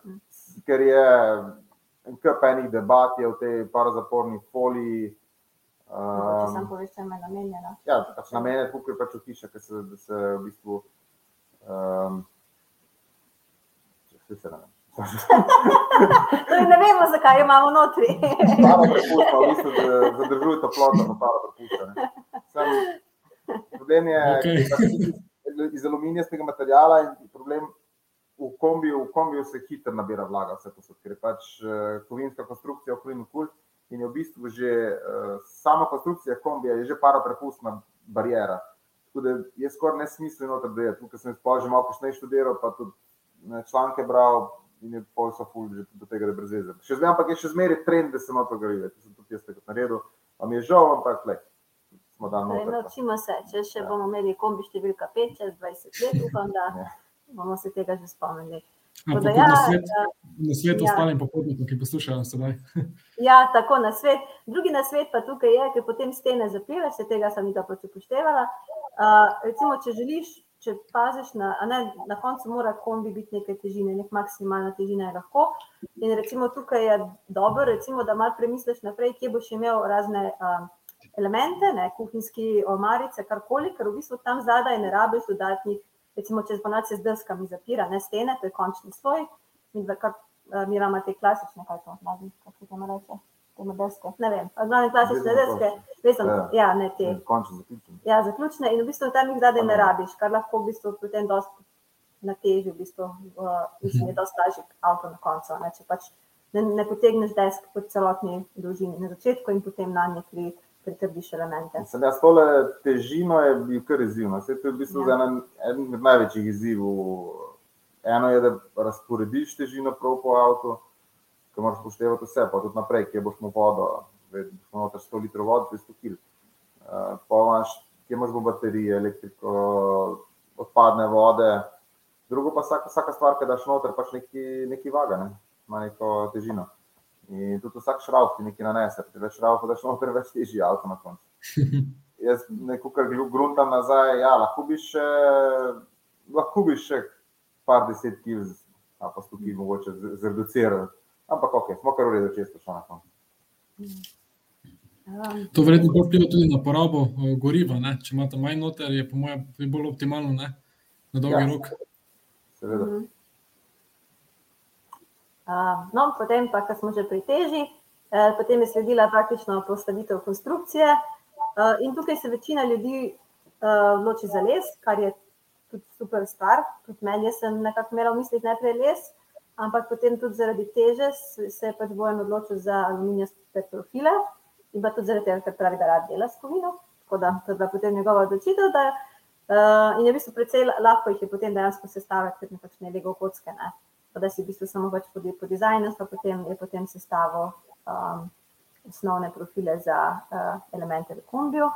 ker je en kup enih debat je v tej parazaporni foliji. Um, Sam poveš, da je namenjena. Ja, pač namenjena, kot je pač v hiši, ki se, se v bistvu. Um, če se ne vem. torej ne vemo, zakaj imamo notri. Malo prepušča, v bistvu, da zadržuje toploto, pa prepušča. Problem je okay. iz aluminijastega materijala in problem v kombiju, v kombiju se hitro nabira vlaga, vse posod, ker je pač uh, kovinska konstrukcija plinu kult in je v bistvu že uh, sama konstrukcija kombija, je že para prepustna barijera. Tako da je skoraj nesmiselno, je tukaj sem sploh že malo kasneje študiral, pa tudi članke bral in je pol so ful že do tega, da brez veze. Še zdaj, ampak je še zmeraj trend, da se na to gre, da sem tudi jaz tako naredil. Pa mi je žal, ampak le. Naučimo se, če še ja. bomo imeli kombi številka 5, čez 20 let, upam, da. Ja. bomo se tega že spomnili. A, Tako da pa tudi ja, na svet, eh, na svet ja. ostalim popotnikom, ki poslušajo sedaj. Ja, tako na svet. Drugi na svet pa tukaj je, ker potem stene zapiraš, se tega sem videla, pač upoštevala. Uh, recimo, če želiš, če paziš, na, ne, na koncu mora kombi biti nekaj težine, nek maksimalna težina je lahko. In recimo tukaj je dobro, recimo, da malo premisliš naprej, kje boš imel razne uh, elemente, ne, kuhinjski omarice, karkoli, ker v bistvu tam zadaj ne rabiš dodatnih, recimo, če zvonce z deskami zapira, ne stene, to je končni sloj. Mi, kar, uh, mi imamo te klasične, kaj to znaš, kako se temu reče. Temu deske. Ne vem, znane klasične deske, vezane, Ja. ja, ne te. Končno zaključim. Ja, zaključne in v bistvu tam jih zadaj ne rabiš, kar lahko v bistvu potem dosti na teži, v bistvu, uh, mislim, je dosti lažji avto na koncu, ne, če pač ne, ne potegneš desk po celotni dolžini na začetku in potem na nje pri, pritrdiš elemente. Sem jaz tole težino je bil kar izziv. no. Saj to je v bistvu Ja. ja. eden, največjih izzivov. Eno je, da razporediš težino prav po avtu, ki moraš poštevati vse, pa tudi naprej, kje boš mu vodo, zdaj boš noter 100 litrov vode, 200 kg. Uh, pa imaš, kje imaš bo baterije, elektriko, odpadne vode. Drugo pa vsaka, vsaka stvar, ki daš noter, pač neki, neki vaga, ne? ima neko težino. In tudi vsak šrauf ti nekaj nanese, če več šrauf daš noter, več težji avto na koncu. Jaz neko, kar gruntam nazaj, ja, lahko bi še, lahko bi še par deset kil, a pa sto kil mogoče z- zreduciral. Ampak ok, smo kar v redu, če smo šli na koncu. Um, To verjetno bolj vpliva tudi na porabo eh, goriva. Ne? Če imate manj noter, je po mojem bolj optimalno ne? na dolgi Ja. rok. Seveda. Mhm. Uh, no, potem pa, ko smo že pri teži, eh, potem je sledila praktično postavitev konstrukcije. Uh, in tukaj se večina ljudi uh, odloči za les, kar je tudi super stvar. Tudi meni sem nekako imela v mislih najprej les, ampak potem tudi zaradi teže se je pač bojen odločil za aluminijaste profile in pa tudi zaradi tega, ker pravi, da rad dela s kovino. Tako da to je bila potem njegova odločitev. Da, uh, in je v bistvu precej lahko jih je potem dejansko sestavljati, kot nekakšne lego kocke. Ne? Pa da si v bistvu samo pač po, di- po dizajnu, pa potem je potem sestavil um, osnovne profile za uh, elemente v kombiju.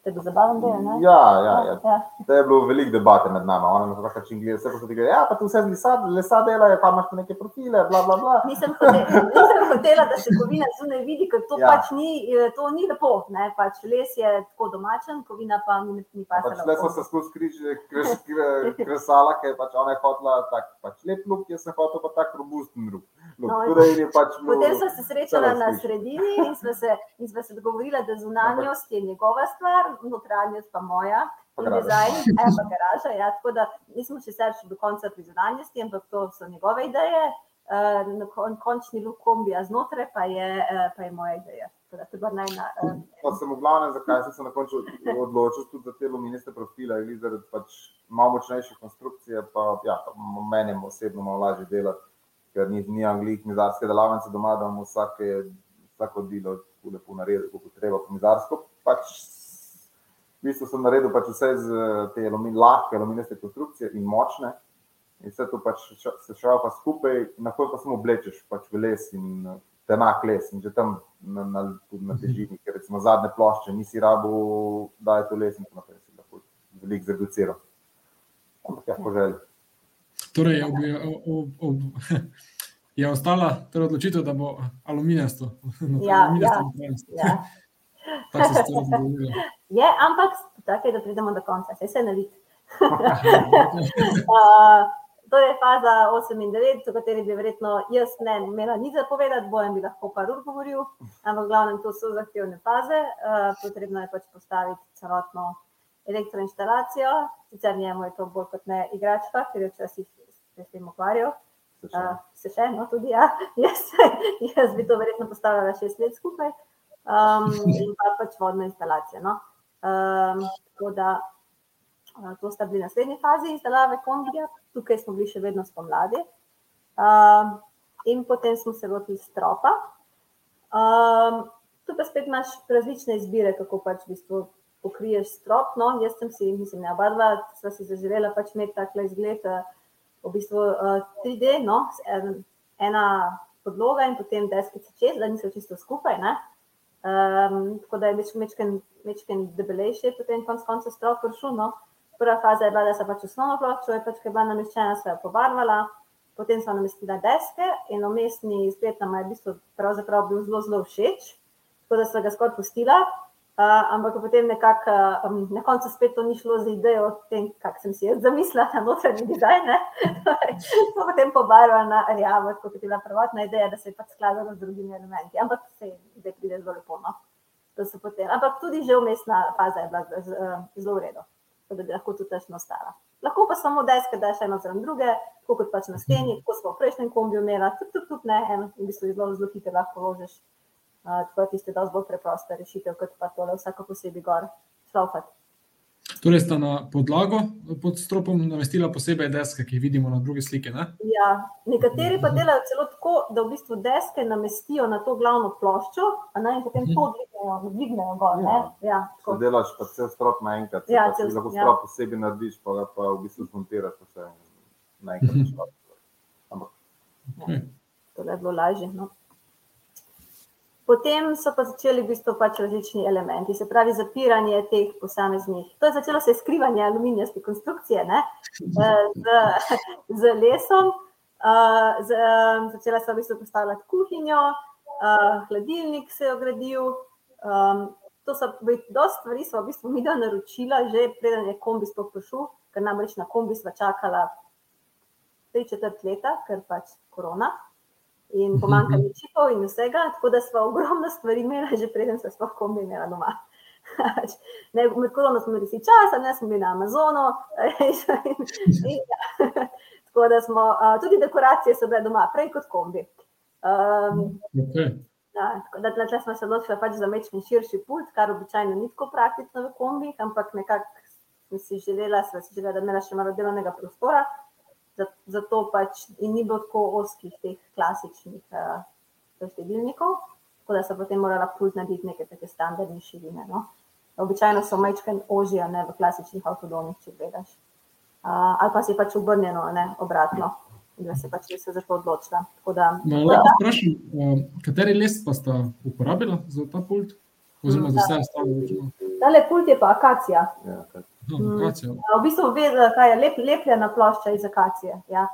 To je bil zabaven del, ne? Ja, ja, ja. ja. To je bilo veliko debate med nami, ona na vsak način gleda, vse so ti gledali, ja, pa tu vse lesa, lesa delajo, pa imaš neke profile, bla, bla, bla. Nisem hotela, nisem hotela, da se kovina zunaj vidi, ker to, Ja. pač ni, eh, to ni lepo. Ne? Pač les je tako domačen, kovina pa mi ni Pač pasala. le smo se skozi križ, kres, kre- kresala, ker pač ona je hotela tak pač lep luk, jaz sem hotel pa tak robusten luk. No, je pač Potem smo se srečala celo na sredini in smo se, in smo se dogovorila, da zunanjost je njegova stvar, notranjost pa moja. Dizajn, ja, pa garaža. Ja, tako da nismo še sedaj do konca pri zunanjosti, ampak to so njegove ideje. Uh, kon, končni luk kombija znotraj pa je, uh, pa je moja ideja. Tako da to je bila najna. Uh, Pa sem v glavnem, zakaj sem se na koncu odločil tudi za te aluminijske profile, ali zaradi pač malo močnejše konstrukcije, pa ja, meni osebno malo lažje delati, ker ni, ni anglik, mizarske delavnice doma, da imamo vsake, vsako delo tako lepo narediti, kot treba, po mizarsko. Pač, v bistvu sem naredil pač vse z te alumin, lahke aluminijske konstrukcije in močne. In vse to pač ša- se šava pa skupaj, na koncu pa samo oblečeš pač v les in tenak les in že tam na, na, tudi na težini, ker recimo zadnje plošče nisi rabu, da je to les in tako naprej, si lahko veliko zreduciral. Ampak ja, po želji. Torej, ob, ob, ob, je ostala torej odločitev, da bo aluminijasto. Ja, aluminijasto ja. notranjost. ja. Tako se razumelo. Je, ampak tako je, da pridemo do konca, se ne vidi. Uh, to je faza 8 in 9, o kateri bi verjetno jaz ne imela nič zapovedati, bojem bi lahko par ur govoril, ampak glavnem to so zahtevne faze. Uh, potrebno je pač postaviti celotno elektroinštalacijo, sicer njemu je to bolj kot ne igračka, ker je včasih se s tem ukvarjal. Uh, se še eno, tudi ja. jaz, jaz bi to verjetno postavila šest let skupaj. Um, in pa pač vodno instalacijo. No. Um, tako da uh, to sta bili naslednji fazi izdelave kombija, tukaj smo bili še vedno spomladi. Um, in potem smo se lotili stropa. Um, tu pa spet imaš različne izbire, kako pač v bistvu pokriješ strop. No, jaz sem si, mislim, ne oba dva, sva si zaželela pač imeti takle izgled, uh, v bistvu uh, 3D, no, s- en, ena podloga in potem deskice čez, da niso čisto skupaj. Ne? Um, tako da je mečken debelejši, potem konc konca strop prišel. No. prva faza je bila, da sem pač osnovno ploščo, je pač, ki je bila nameščena, se je pobarvala, potem sem namestila deske in omestni izgled nam je v bistvu pravzaprav bil zelo, zelo všeč, tako da sem ga skoraj pustila. Ampak potem nekako um, na koncu spet to ni šlo z idejo o tem, kak sem si jaz zamislila na notranji dizajn. Smo potem pobarvali na rjavo, kot je bila prvotna ideja, da se je pač skladalo z drugimi elementi. Ampak se zdaj pride zelo lepo. No? Ampak tudi že umestna faza je bila zelo v redu da bi lahko tudi tešno ostala. Lahko pa samo deske, da je še eno zraven druge, tako kot pač na steni, tako smo v prejšnjem kombiju imeli, tudi tu, tu, ne, eno, in v bistvu zelo, zelo hitro lahko ložiš. Uh, tako da tiste da zelo preprosta rešitev, kot pa tole vsako posebej gor šlaufati. Torej, sta na podlago pod stropom namestila posebej deske, ki jih vidimo na drugi sliki. Ne? Ja, nekateri pa delajo celo tako, da v bistvu deske namestijo na to glavno ploščo, ne, in potem to dvignejo, dvignejo gor. Ja. Ja, Če delaš pa cel strop naenkrat, ja, cel, lahko ja. strop posebej narediš, pa ga pa v bistvu zmontiraš vse naenkrat. Ampak. Okay. To je bilo lažje. No. Potem so pa začeli v bistvu pač različni elementi, se pravi zapiranje teh posameznih. To je začelo se skrivanje aluminijaste konstrukcije ne? z, z lesom, z, začela se v bistvu postavljati kuhinjo, hladilnik se je ogradil. To so dosta stvari, so v bistvu mi da naročila, že preden je kombi sploh prišel, ker namreč na kombi sva čakala tri četrt leta, ker pač korona in mhm. pomankanje čipov in vsega, tako da smo ogromno stvari imeli, že preden smo sploh kombi imeli doma. Ne, med koronom smo imeli si čas, ne smo bili na Amazonu. Ja. Tako da smo tudi dekoracije so bile doma, prej kot kombi. Um, okay. ja, tako da tle smo se odločili pač za mečki širši pult, kar običajno ni tako praktično v kombih, ampak nekako sem si želela, sem si želela, da imela še malo delovnega prostora zato pač ni bilo tako oskih teh klasičnih uh, štedilnikov, tako da so potem morala pult narediti neke take standardne širine. No? Običajno so majčke ožje, ne v klasičnih avtodomih, če gledaš. Uh, ali pa si pač obrnjeno, ne obratno, da se pač se za to odločila. Da, no, da, vprašam, uh, kateri les pa sta uporabila za ta pult? Oziroma za vse ostalo? Tale pult je pa akacija. Ja, No, mm. V bistvu vedela, kaj je lep, lepljena plošča iz akacije. Ja.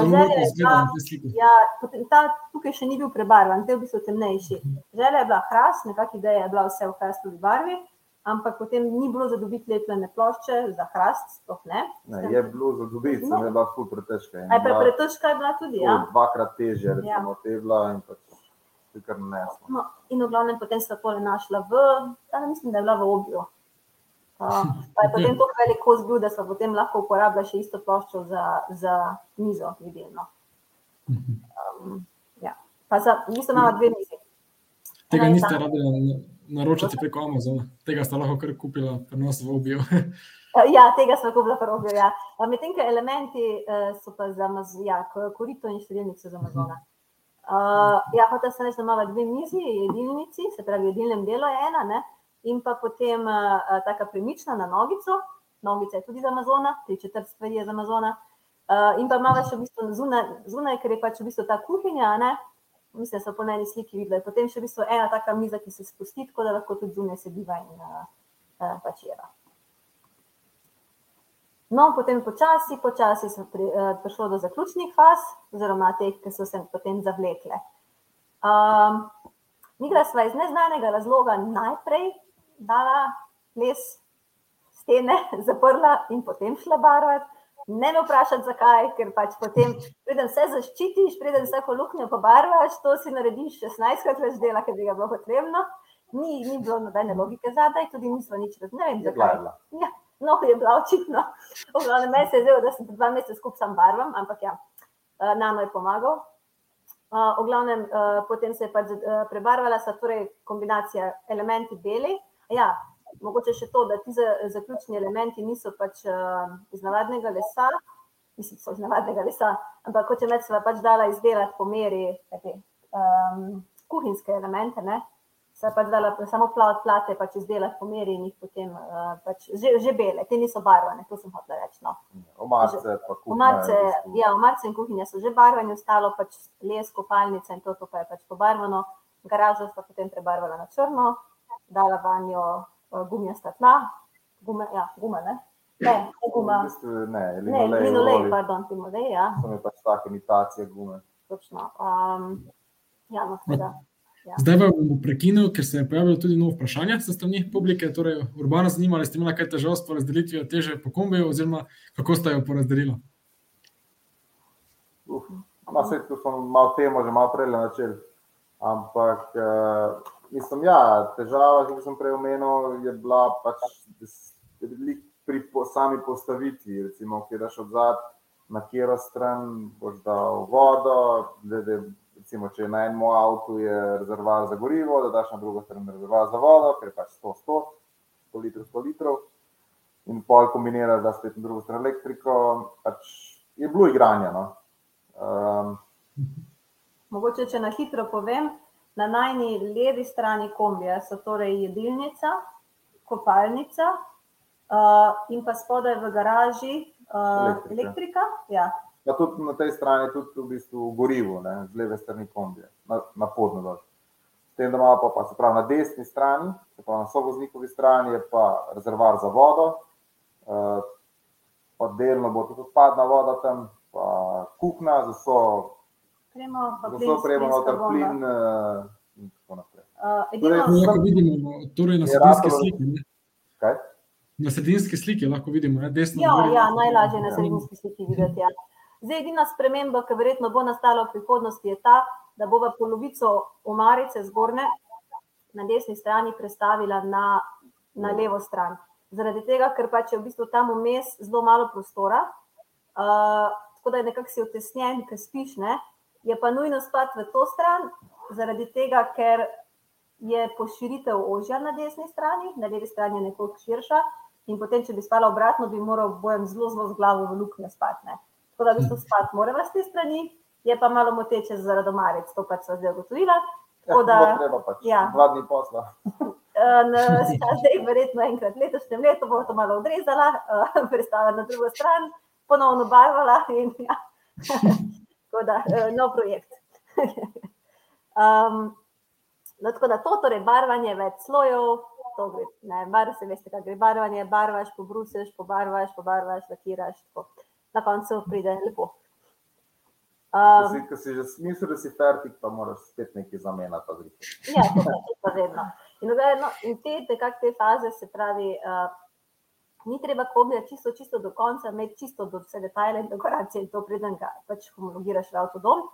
Želje, ta, ja, ta, tukaj še ni bil prebarvan, te v bistvu temnejši. Želja je bila hrast, nekakšna ideja je bila vse v hrastovi barvi, ampak potem ni bilo za dobiti lepljene plošče za hrast, sploh ne. ne. Je bilo za dobiti, sem je bila ful pretežka. Aj, pre, pretežka je bila tudi, ja. Dvakrat težje, recimo, ja. te bila in pač. No, in v glavnem potem sta tole našla v, da mislim, da je bila v obju. Pa je potem to velik kos bil, da so potem lahko uporabljali še isto ploščo za, za mizo, vidno. Um, ja. Pa za, mislim, imamo dve mizi. Tega Ena niste rabili naročiti preko Amazona, tega ste lahko kar kupili, prenos v objo. ja, tega smo kupili v objo. Ja. Medtem, ker elementi uh, so pa za ja, korito in številnik so za Amazona. Uh, ja, hotel sem reči, da imamo dve mizi, jedilnici, se pravi, jedilnem delu je ena, ne? In pa potem uh, taka premična na nogico, nogica je tudi za Amazona, tri četrt stvari je za Amazona. Uh, in pa imamo še v bistvu zunaj, zunaj, ker je pač v bistvu ta kuhinja, ne? mislim, da so po eni sliki videli. Potem še v bistvu ena taka miza, ki se spusti, tako da lahko tudi zunaj sediva in uh, uh, pač jeva. No, potem počasi, počasi so pri, uh, prišlo do zaključnih faz, oziroma teh, ki so se potem zavlekle. Um, Migra sva iz neznanega razloga najprej dala les, stene, zaprla in potem šla barvati. Ne me vprašati, zakaj, ker pač potem, preden se zaščitiš, preden se po luknju pobarvaš, to si narediš 16krat več dela, ker bi ga bilo potrebno. Ni, ni bilo nobene logike zadaj, tudi nismo nič razumeli, zakaj. Ja, no, je bila očitno. Ogromno me se je zdelo, da sem dva meseca skupaj sam barvam, ampak ja, eh, nama je pomagal. Uh, v glavnem, uh, potem se je pač uh, prebarvala, torej kombinacija elementi beli, Ja, mogoče še to, da ti zaključni elementi niso pač uh, iz navadnega lesa, mislim, so iz navadnega lesa, ampak kot je med sebe pač dala izdelati po meri te, um, kuhinjske elemente, ne? se pač dala samo plat, plate pač izdelati po meri in jih potem uh, pač že, že bele, te niso barvane, to sem hotel reči. No. Omarce, kuhinja. Ja, omarce in kuhinja so že barvane, ostalo pač les, kopalnica in to, to pa je pač pobarvano. Garažo sta potem prebarvala na črno, dala vanjo uh, gumijasta tla, gume, ja, gume, ne? Ne, ne guma. V bistvu ne, Ne, linolej, linolej, roli. pardon, linolej, ja, To je pač taka imitacija gume. točno. Um, ja, no, tako da. Zdaj pa bomo prekinili, ker se je pojavilo tudi novo vprašanje sa strani publike. Torej, urbano zanima, ali ste imeli kaj težav s porazdelitvijo teže po kombiju, oziroma kako ste jo porazdelili. Uf, Ma, sej, tu smo malo temo že malo prej načeli. Ampak, uh, mislim, ja, težava, ki sem prej omenil, je bila pač pri po, sami postavitvi. Recimo, ki daš od zadaj, na katero stran boš dal vodo. Glede, recimo, če je na enem avtu je rezervoar za gorivo, da daš na drugo stran rezervoar za vodo, ker je pač 100-100, 100 litrov, 100 litrov. In pol kombiniraš, da spet na drugo stran elektriko. Pač je bilo igranje. No. Um, Mogoče, če na hitro povem, na najni levi strani kombija so torej jedilnica, kopalnica uh, in pa spodaj v garaži uh, Elektrika. elektrika. Ja. Pa tudi na tej strani je tudi v bistvu gorivo, ne, z leve strani kombija, na, na podno dol. S tem, da imamo pa, pa se pravi na desni strani, se pravi na sovoznikovi strani, je pa rezervoar za vodo, uh, pa delno bo tudi odpadna voda tam, pa kuhna, z vso, Kremo, pa vso premo plinska noter plin uh, in tako naprej. Uh, edino, Torej, To lahko vidimo no, torej na sredinski sliki. Ne? Kaj? Na sredinski sliki lahko vidimo, ne? desno. ja, gor. ja, najlažje je na Ja. sredinski sliki videti. Ja. Zdaj, edina sprememba, ki verjetno bo nastala v prihodnosti, je ta, da bo polovico omarice zgornje na desni strani prestavila na, na levo stran. Zaradi tega, ker pač je v bistvu tam vmes zelo malo prostora, uh, tako da je nekako si utesnjen, ker spiš, ne? Je pa nujno spati v to stran, zaradi tega, ker je poširitev ožja na desni strani, na levi strani je nekoliko širša. In potem, če bi spala obratno, bi moral bojem zelo, zelo z glavo v luknje spati. ne. Tako da, v bistvu spati moramo s te strani, je pa malo moteče zaradi omaric, to pač so zdaj ugotovila. Ja, Tako da, bo treba pač ja. dva dni posla. eh, zdaj, verjetno enkrat letošnjem letu bo to malo odrezala, eh, predstavila na drugo stran, ponovno barvala in ja. Tako da, eh, nov projekt. um, no, tako da to, torej barvanje več slojev, to gre, ne, bar se veste, kaj gre barvanje, barvaš, pobruseš, pobarvaš, pobarvaš, lakiraš, tako. Na koncu pride lepo. Ko Um, si, ko si že mislil, da si fertik, pa moraš spet nekaj zamenjati. Ja, to to pa vedno. In, no, in te, nekako te faze, se pravi, uh, ni treba kombija čisto, čisto do konca, imeti čisto do vse detajle in dekoracije, in to preden ga pač homologiraš v avtodom.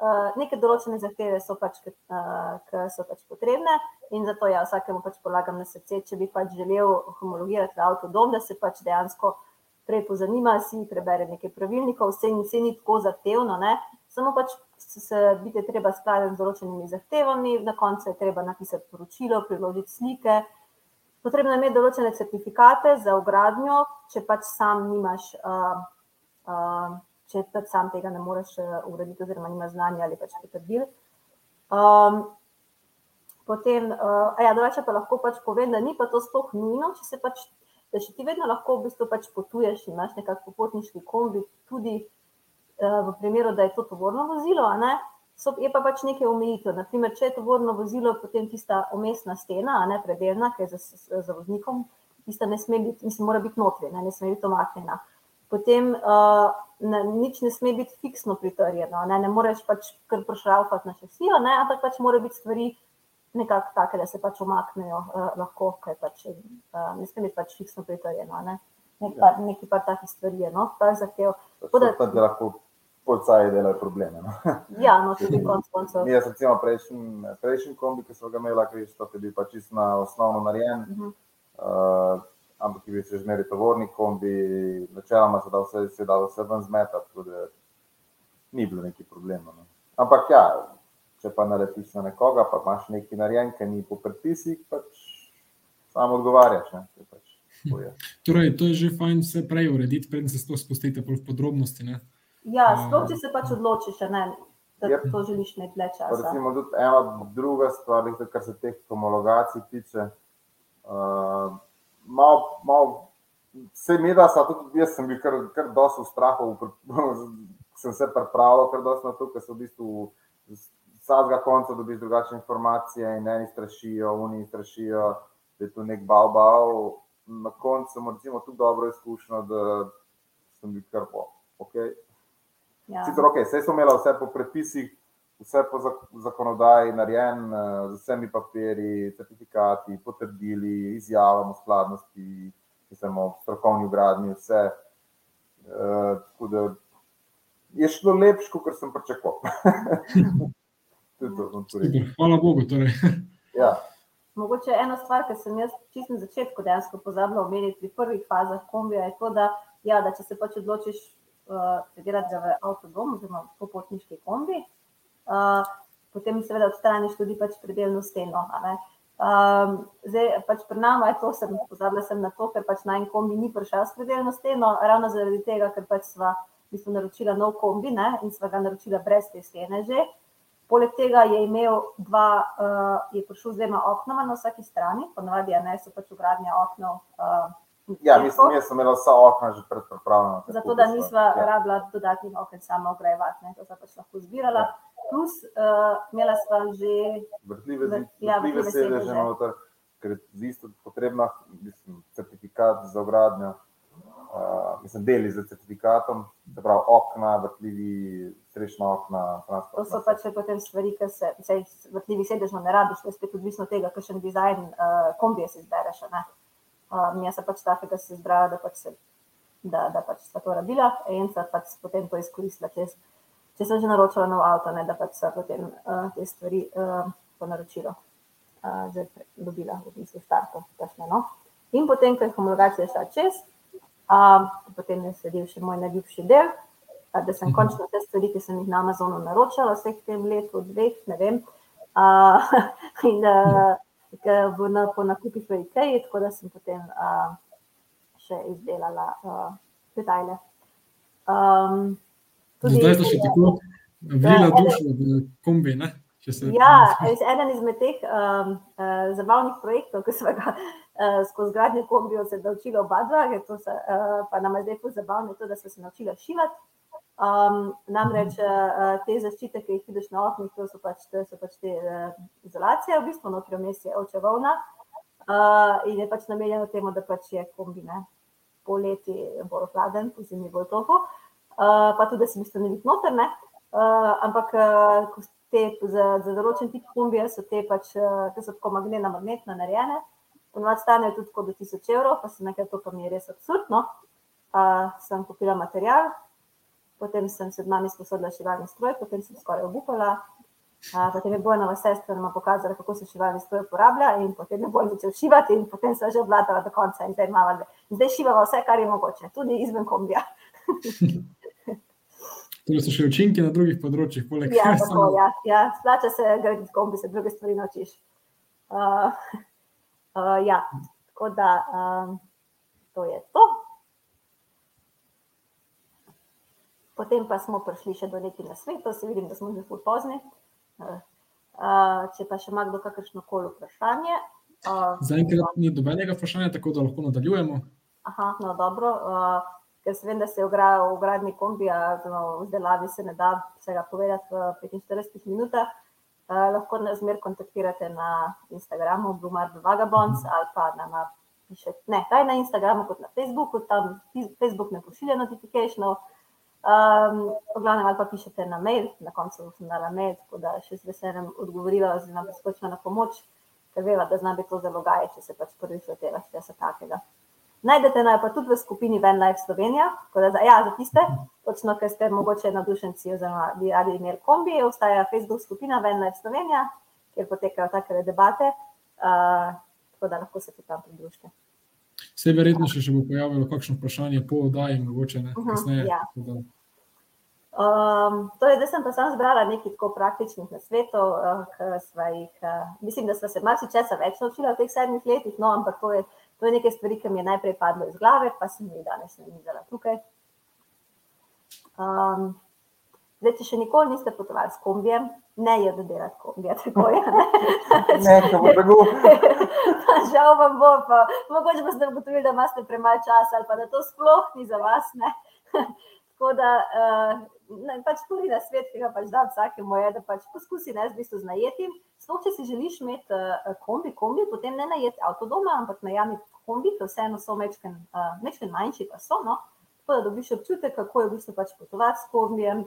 Uh, neke določene zahteve so pač, ki uh, so pač potrebne in zato ja, vsakemu pač polagam na srce, če bi pač želel homologirati avtodom, da se pač dejansko prej pozanima, si prebere nekaj pravilnikov, vse, vse ni tako zahtevno, ne? samo pač se, se biti treba skladati z določenimi zahtevami, na koncu je treba napisati poročilo, priložiti slike. Potrebno je imeti določene certifikate za ugradnjo, če pač sam nimaš, uh, uh, če pač sam tega ne moreš ugraditi, oziroma nimaš znanja ali pač potrdil. Um, potem, uh, ja, drugače pa lahko pač povem, da ni pa to sploh nujno, če se pač, da še ti vedno lahko v bistvu pač potuješ in imaš nekako popotniški kombi, tudi uh, v primeru, da je to tovorno vozilo, a ne, so, je pa pač nekaj omejitev. Naprimer, če je tovorno vozilo, potem tista umestna stena, ne predeljna, ki je za, za voznikom, tista ne sme biti, mislim, mora biti notranja, ne, ne sme biti omaknjena. Potem uh, ne, nič ne sme biti fiksno pritrjeno, ne, ne moreš pač kar prišraufati na šasijo, ne, ampak pač mora biti stvari nekako take, da se pač omaknejo uh, lahko, ker pač uh, ne sme biti pač fiksno pritrjeno. Ne. Nek par, neki par takih stvari je, no, par zahtev. Pač Tako da- to, da lahko policaji delajo probleme. No. Ja, no, tudi konc koncev. Jaz recimo prejšnji, prejšnji kombi, ki smo ga imeli, Krištof, je bil pač čisto na osnovno narejen, Mhm. uh, ampak je bil še zmeraj tovorni kombi, načeloma se da vse, se da vse ven zmetati, tako da ni bilo neki problem. No. Ampak ja, če pa naletiš na nekoga, pa imaš neki narejen, ki ni po predpisih, pač samo odgovarjaš. Ne, to pač, tako je. Torej, to je že fajn vse prej urediti, preden se sploh spustite bolj v podrobnosti. Ne? Ja, sploh če se pač odločiš, a ne, da Yep. to želiš imeti dlje Pa časa. Recimo, tudi ena druga stvar, kar se teh homologacij tiče. Uh, mal, mal, se mi da, sa tudi jaz sem bil kar, kar dosti v strahu, sem se pripravljal kar dosti na to, ker so v bistvu vsakega konca dobiš drugačne informacije in eni strašijo, oni strašijo, da je tu nek bal bal. na koncu sem recimo tu dobro izkušnjo, da sem bil kar po. Okay. Ja. Sicer, okay, vse smo imeli vse po predpisih, vse po zakonodaji, narejen z vsemi papiri, certifikati, potrdili, izjavami o skladnosti, mislim, o strokovni ugradnji, vse. Uh, je šlo lepše, kot sem pričakoval. Hvala Bogu. Torej. ja. Mogoče ena stvar, ki sem jaz čisto na začetku dejansko pozabila omeniti pri prvih fazah kombija, je to, da, ja, da če se pač odločiš predelati v avtodom oziroma popotniški kombi, uh, potem seveda odstraniš tudi pač predeljno steno. Um, zdaj, pač pri nama je to, sem pozabila sem na to, ker pač naj kombi ni prišel s predeljno steno, ravno zaradi tega, ker pač sva v bistvu naročila nov kombi ne, in sva ga naročila brez te stene že. Poleg tega je imel dva, uh, je prišel z dvema oknoma na vsaki strani, ponovadi ne so pač ugradnja oknov. Uh, ja, mislim, da sem imela vsa okna že predpravljena. Zato, da nisva ja. rabila dodatnih okn, samo ogrejevati, to sva pač lahko zbirala. Ja. Plus, uh, imela sva že vrtljive, ja, vrtljive sedeže, noter, ker je isto potrebna, mislim, certifikat za ugradnjo. Uh, mislim, deli z certifikatom, se pravi okna, vrtljivi, strešna okna. To so pač potem stvari, ki se, se vrtljivi sedežno ne rabiš, to je spet odvisno od tega, kakšen dizajn uh, kombije si izbereš. Uh, Jaz sem pač takega se izbrala, da pač se. Da, da pač sta to rabila, in sta pač potem to izkoristila. Če, če sem že naročila nov avto, ne, da pač sta potem uh, te stvari uh, po naročilu uh, že dobila v bistvu štartu. No. In potem, ko je homologacija šla čez, Uh, potem je sledil še moj najljubši del, uh, da sem mhm. končno te stvari, ki sem jih na Amazonu naročila, vseh tem letu, dveh, ne vem. Uh, in uh, v, na, po nakupih v IKEA, tako da sem potem uh, še izdelala uh, detajle. Um, Zdaj ste še tako vrila dušo v kombi, ne? Ja, eden izmed teh um, uh, zabavnih projektov, ki smo ga uh, skozi gradnjo kombijo se naučili oba dva, to se, uh, pa nam je zdaj zabavno, to, da smo se naučili šivati. Um, namreč uh, te zaščite, ki jih vidiš na oknih, to so pač te, so pač te uh, izolacije, v bistvu notri vmes je očevalna uh, in je pač namenjeno temu, da pač je kombine poleti bolj hladen, po zimi bolj toho, uh, pa tudi, da se mi stane biti notrne. Uh, ampak, uh, te, za, za določen tip kombije so te pač, te so tako magnetno, magnetno narejene. Ponovadi stanejo tudi do 1000 evrov, pa se nekaj to pa mi je res absurdno. Uh, sem kupila material, potem sem se z nami sposodila šivalni stroj, potem sem skoraj obupala. Potem je bojna sestra nama pokazala, kako se šivalni stroj uporablja, in potem je bojna začela šivati, in potem se je že obladala do konca. In zdaj, imamo, zdaj šivamo vse, kar je mogoče, tudi izven kombija. Torej so še učinki na drugih področjih, poleg tega. Ja, samo... ja, ja. splača se graditi kombi, se druge stvari naučiš. Uh, uh, ja, tako da um, to je to. Potem pa smo prišli še do nekaj na svetu, se vidim, da smo že pozni. Uh, uh, če pa še ima kdo kakršno koli vprašanje. Uh, Zaenkrat ni dobenega vprašanja, tako da lahko nadaljujemo. Aha, no dobro. Ker se vem, da se v gradni kombija, v zdelavi se ne da vsega povedati v 45 minutah. Lahko nas zmer kontaktirate na Instagramu, Blumar Vagabonds ali pa na, na pišete, ne, kaj na Instagramu, kot na Facebooku, tam Facebook ne pošilja notifikacijev. Um, glavnem, ali pa pišete na mail, na koncu sem dala mail, tako da še z veseljem odgovorila, oziroma priskočila na pomoč, ker veva, da zna biti to zelo gaje, če se pač prvič loteva česa takega. Najdete naj pa tudi v skupini Van Life Slovenija, da, ja, za tiste, točno, ker ste mogoče navdušenci oziroma bi radi imeli kombi, obstaja Facebook skupina Van Life Slovenija, kjer potekajo take debate, uh, tako da lahko se tudi tam pridružite. Se verjetno še, še bo pojavilo kakšno vprašanje po oddaji, mogoče ne, mhm, kasneje. Uh -huh, ja. Um, torej, zdaj sem pa sam zbrala nekaj tako praktičnih nasvetov, uh, jih, uh, mislim, da smo se marsikaj več naučili v teh sedmih letih, no, ampak to je To je nekaj stvari, ki mi je najprej padlo iz glave, pa sem jih danes naredila tukaj. Um, zdaj, če še nikoli niste potovali s kombijem, ne je da delati kombije, tako je. Ne, ne, to bo tako. Žal vam bo, pa mogoče boste ugotovili, da imate premaj časa ali pa da to sploh ni za vas. tako da uh, pač prvi na svet, ki ga pač dam vsakemu, je, da pač poskusi ne z bistvu z najetim. Sploh, če si želiš imeti uh, kombi, kombi, potem ne najeti avto doma, ampak najami kombi, to vseeno so mečken, uh, mečken manjši, pa so, no, tako da dobiš občutek, kako je v bistvu pač potovati s kombijem,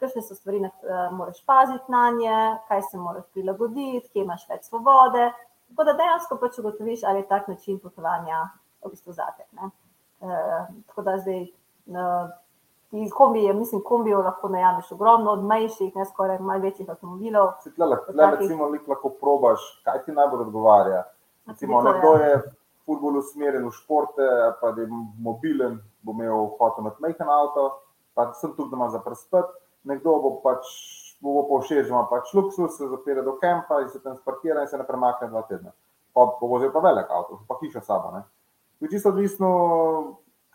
kakšne so stvari, na uh, moraš paziti na nje, kaj se moraš prilagoditi, kje imaš več svobode. Tako da dejansko pač ugotoviš, ali je tak način potovanja v bistvu zate. Uh, tako da zdaj. Uh, Iz kombije, mislim, kombijo lahko najameš ogromno, od manjših, ne skoraj malo večjih avtomobilov. Recimo, lahko probaš, kaj ti najbolj odgovarja. Recimo, nekdo je futbol usmerjen v športe, pa je mobilen, bo imel hotel imeti majhen avto, pa sem tu, da ima za prspet. Nekdo bo pač bo pa všeč, ima pač luksus, se zapira do kampa in se tam sparkira in se ne premakne dva tedna. Pa bo vozil pa velik avto, pa hiša sabo. To je čisto odvisno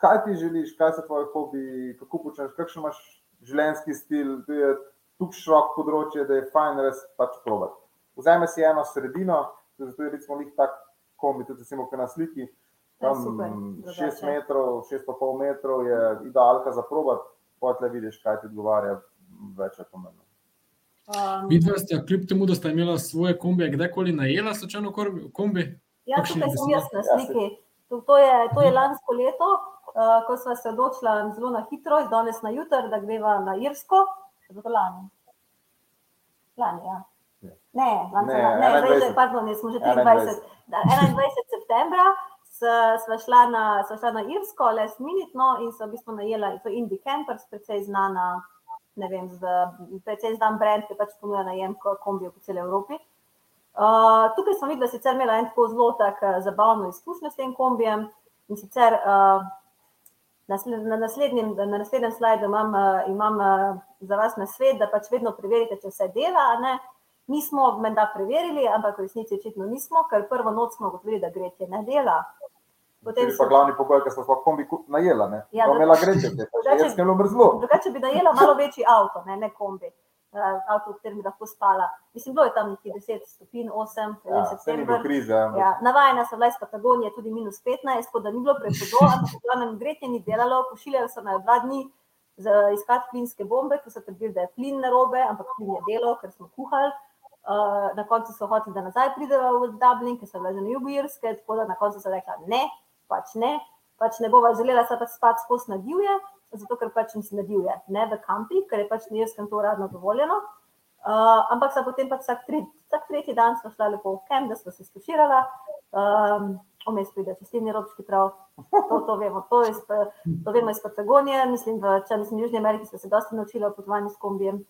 kaj ti želiš, kaj so tvoje hobi, kako počneš, kakšen imaš življenjski stil. To je tukaj širok področje, da je fajn res pač provat. Vzemi si eno sredino, zato je recimo njih tak kombi, tudi recimo na sliki. Ja, Tam 6 metrov, 6,5 metrov je idealka za provat, potem vidiš, kaj ti odgovarja, več je pomembno. Um, Videla ste, kljub temu, da ste imela svoje kombije, kdajkoli najela slučajno kombi? Ja, tukaj sem jaz na sliki. To, to, je, to je lansko leto, uh, ko smo se odločili zelo na hitro, iz danes na jutro, da greva na Irsko. Zato lani. Lani, ja. Ne, ne, ne, ne, pardon, ne, smo že 23. 21. septembra smo šla, šla na Irsko, les minutno in so v bistvu najela, to je Indie Campers, precej znana, ne vem, z, precej znan brand, ki pač ponuja najem kombijo po celi Evropi. Uh, tukaj sem videla, da sicer imela en tako zelo tak zabavno izkušnjo s tem kombijem in sicer uh, Na naslednjem, na naslednjem slajdu imam, uh, imam uh, za vas na svet, da pač vedno preverite, če vse dela. Ne? Mi smo menda preverili, ampak v resnici očitno nismo, ker prvo noč smo ugotovili, da gretje ne dela. Potem so glavni pogoj, ker smo sploh kombi najela. Ne? Ja, imela gretje, ker je bilo mrzlo. Drugače bi najela malo večji avto, ne, ne kombi. Eh, avto, v katerem bi lahko spala. Mislim, bilo je tam nekje 10 stopinj, 8, ja, september. Krize, ja. ja, navajena sem bila iz Patagonije, tudi minus 15, tako da ni bilo prehudo, ampak v glavnem gretje ni delalo, pošiljali so me dva dni za iskati plinske bombe, ko so trdili, da je plin narobe, ampak plin je delo, ker smo kuhali. Uh, na koncu so hoteli, da nazaj pridejo v Dublin, ker so bile že na jugu Irske, tako da na koncu so rekli, ne, pač ne, pač ne bova želela se pač spati skozi na divje zato ker pač nisem nadivje, ne v kampi, ker je pač jaz, kam to uradno dovoljeno. Uh, ampak sem potem pač vsak, tri, vsak tretji dan šla lepo v kamp, da sem se stuširala. Um, Vmes pride čestilni robčki prav, to, to vemo, to, iz, to vemo iz Patagonije, mislim, v, če mislim, v Južni Ameriki so se dosti naučili o potovanju s kombijem,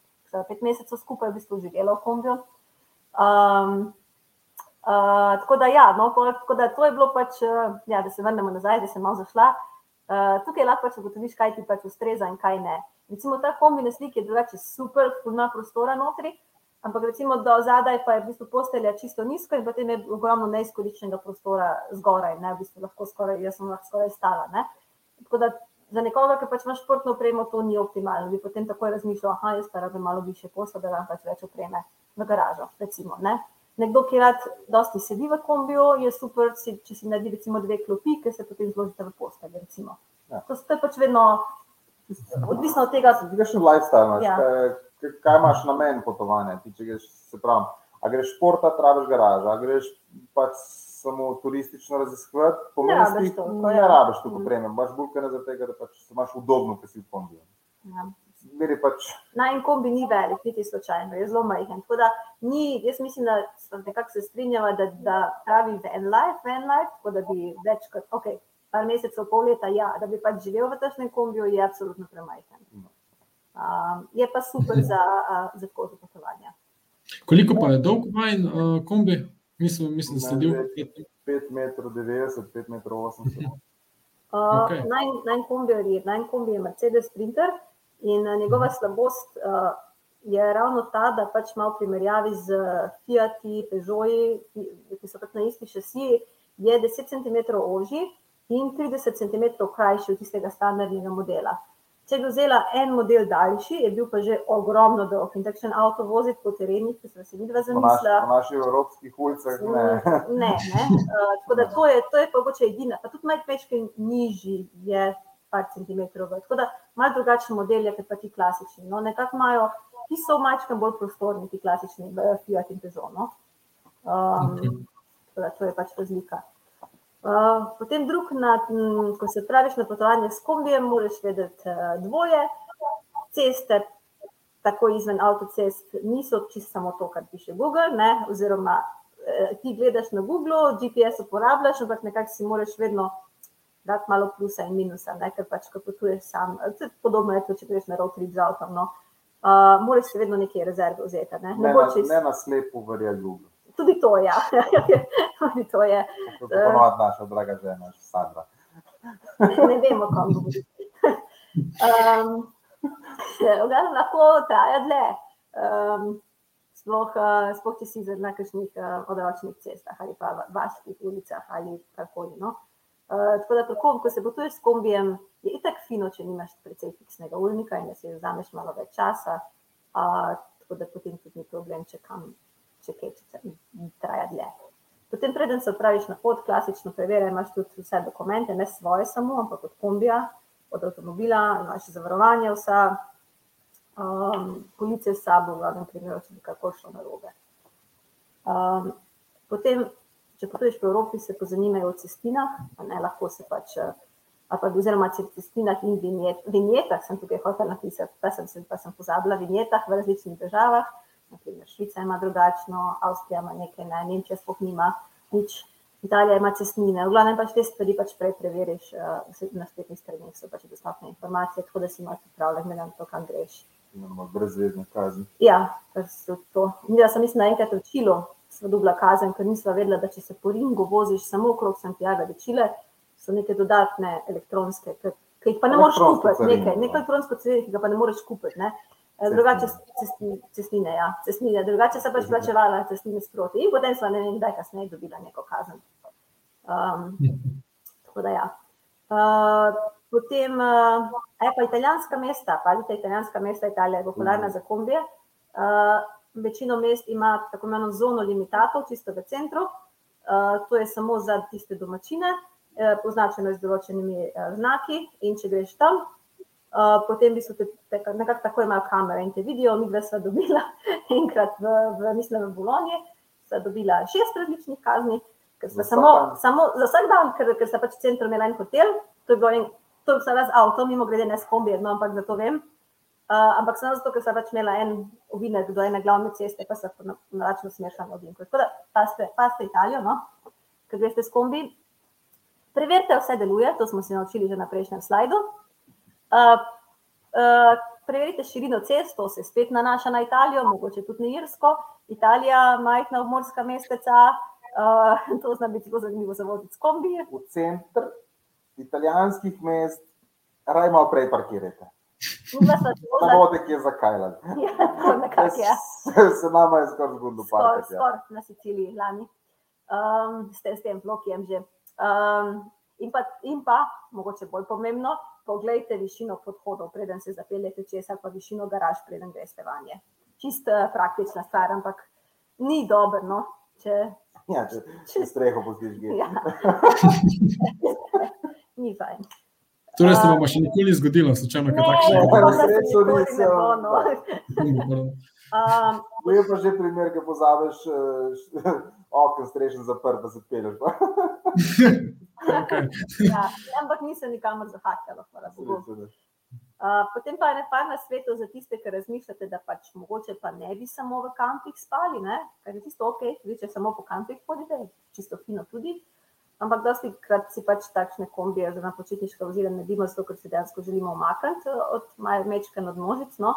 pet mesecev skupaj v bistvu živela v kombiju. Um, uh, tako da ja, no, tako da to je bilo pač, ja, da se vrnemo nazaj, da sem malo zašla. Uh, tukaj lahko pač ugotoviš, kaj ti pač ustreza in kaj ne. Recimo ta kombi na sliki je drugače super, ima prostora notri, ampak recimo do zadaj pa je v bistvu postelja čisto nizko in potem je ogromno neizkoriščenega prostora zgoraj, ne, v bistvu lahko skoraj, jaz sem lahko skoraj stala, ne. Tako da za nekoga, ki pač ima športno opremo, to ni optimalno, bi potem takoj razmišljal, aha, jaz pa rabim malo više posla, da imam pač več opreme v garažo, recimo, ne. Nekdo, ki rad dosti sedi v kombiju, je super, če si naredi recimo dve klopi, ki se potem zložite v postelji. Ja. To je pač vedno odvisno od tega, kako greš v lifestyle. Ja. Kaj, kaj imaš na meni potovanja? Ti, greš, pravi, a greš športa, traviš garažo, a greš pač samo turistično raziskovati, pomeni, da ne rabiš to opreme, imaš bolj kaj za tega, da pač se imaš udobno, ki si v kombiju. Ja. Pač... Na en kombi ni velik, niti slučajno, je zelo majhen. Ni, jaz mislim, da se nekako strinjava, da, da pravi van life, van life, tako da bi več kot okay, par mesecev, pol leta, ja, da bi pač živel v tašnem kombiju, je absolutno premajhen. Um, je pa super za, uh, za kožo potovanja. Koliko pa je dolg majhen uh, kombi? Mislim, mislim da sledil 5 metrov 90, 5 metrov 80. Uh, okay. Naj kombi je Mercedes Sprinter. In eh, njegova slabost uh, je ravno ta, da pač malo v primerjavi z Fiati, Peugeoti, ki so pač na isti šasiji, je 10 cm ožji in 30 cm krajši od tistega standardnega modela. Če bi vzela en model daljši, je bil pa že ogromno dolg in takšen avto voziti po terenih, ki so se vidva zamislila. Na naših evropskih ulicah ne. ne, ne. Uh, tako da to je, to je pa mogoče edina, pa tudi majhpečki nižji je par centimetrov. Tako da malo drugačen model je, kot pa ti klasični. No, nekako imajo, ki so v majčkem bolj prostorni, ti klasični, Fiat in Peugeot. No. Um, da, to je pač razlika. Uh, potem drug, na, m, ko se praviš na potovanje s kombijem, moraš vedeti uh, dvoje. Ceste, tako izven avtocest, niso čisto samo to, kar piše Google, ne? oziroma eh, ti gledaš na Google, GPS uporabljaš, ampak nekako si moraš vedno dati malo plusa in minusa, ne? ker pač, ko potuješ sam, eh, podobno je to, če greš na road trip z avtom. No? Uh, moraš se vedno nekaj rezerve vzeti. Ne, ne, ne, čist... ne na slepo verja Google. Tudi to, ja. Tudi to je. Je ponovadi naša draga žena, Sandra. ne, ne vemo, kam govoriti. Um, lahko traja dlje. Um, sploh, uh, sploh, če si na kakšnih uh, odročnih cestah ali pa vaških ulicah ali karkoli. No? Uh, tako da, kako, ko se potuješ s kombijem, je itak fino, če nimaš precej fiksnega urnika in da si vzameš malo več časa. Uh, tako da potem tudi ni problem, če kam če kaj če traja dlje. Potem, preden se odpraviš na pot, klasično preverjaj, imaš tudi vse dokumente, ne svoje samo, ampak od kombija, od avtomobila, imaš zavarovanje, vsa um, policija s sabo, v glavnem primeru, če bi kako šlo na robe. Um, potem, če potuješ po Evropi, se pozanimajo o cestinah, ne lahko se pač, ali pa oziroma cestinah in vinjet, vinjetah, sem tukaj hotel napisati, pa sem, pa sem pozabila, vinjetah v različnih državah, naprimer Švica ima drugačno, Avstrija ima nekaj, ne, Nemčija sploh nima nič, Italija ima cestnine. V glavnem pač te stvari pač prej preveriš, uh, na spletnih straneh so pač dostopne informacije, tako da si imaš pripravljen, ne vem, to, kam greš. Imamo brezvezne kazni. Ja, to. Ja, sem mislim, da enkrat v Čilu sva dubla kazen, ker nisva vedela, da če se po ringu voziš samo okrog Santiago de Chile, so neke dodatne elektronske, ki jih pa ne moreš kupiti, nekaj, nekaj elektronsko cedje, ki ga pa ne moreš kupiti. Ne? drugače cestnine, ja, cestnine, drugače se pač plačevala cestnine sproti in potem sva ne vem, kdaj kasneje dobila neko kazen. Um, tako da ja. Uh, potem uh, je pa italijanska mesta, pazite, italijanska mesta, Italija je popularna za kombije. Uh, večino mest ima tako imeno zono limitatov, čisto v centru. Uh, to je samo za tiste domačine, uh, poznačeno z določenimi uh, znaki in če greš tam, potem bi se te, te, nekako tako imeli kamere in te vidijo. Mi dve smo dobila enkrat v, v, mislim, v Bologni, sva dobila šest različnih kazni, ker smo samo, samo za vsak dan, ker, ker se pač v centru imela en hotel, to je bilo en, to je vse z avtom, mimo grede ne s kombi, no, ampak za to vem. Ampak samo zato, ker sem pač imela en ovinek do ene glavne ceste, pa se na, na račun smešam ovinko. Tako da paste, paste Italijo, no, ker greste s kombi. Preverite, vse deluje, to smo se naučili že na prejšnjem slajdu. Uh, uh, preverite širino cest, to se spet nanaša na Italijo, mogoče tudi na Irsko. Italija, majhna obmorska mesteca, uh, to zna biti zelo zanimivo za voditi s kombije. V center italijanskih mest, raj malo prej parkirate. Na vode, ki je zakajala. Ja, se nama je skoraj zgodilo parkati. Ja. Skoraj na Siciliji lani, um, s, tem, s tem blokiem že. Um, in, pa, in pa, mogoče bolj pomembno, Poglejte višino podhodov, preden se zapeljete čez, ali pa višino garaž, preden greste vanje. Čist uh, praktična stvar, ampak ni dobro. No? Če, ja, če, če streho pustiš gre. Ja. ni fajn. Torej, se bomo še nikoli zgodilo, slučajno, kaj takšnega. Ne, ne, ne, ne, ne, ne. Um, je pa že primer, ki pozabiš uh, okno strešen zaprt, da se peleš. okay. ja, ampak nisem nikamor zahakala, hvala Bogu. Uh, potem pa je nekaj na svetu za tiste, ki razmišljate, da pač mogoče pa ne bi samo v kampih spali, ne? kar je čisto ok, tudi če samo po kampih hodite, čisto fino tudi. Ampak dosti krat si pač takšne kombije za napočitniška vozila ne dimo, zato ker se dejansko želimo omakniti od mečka nad nožic. No?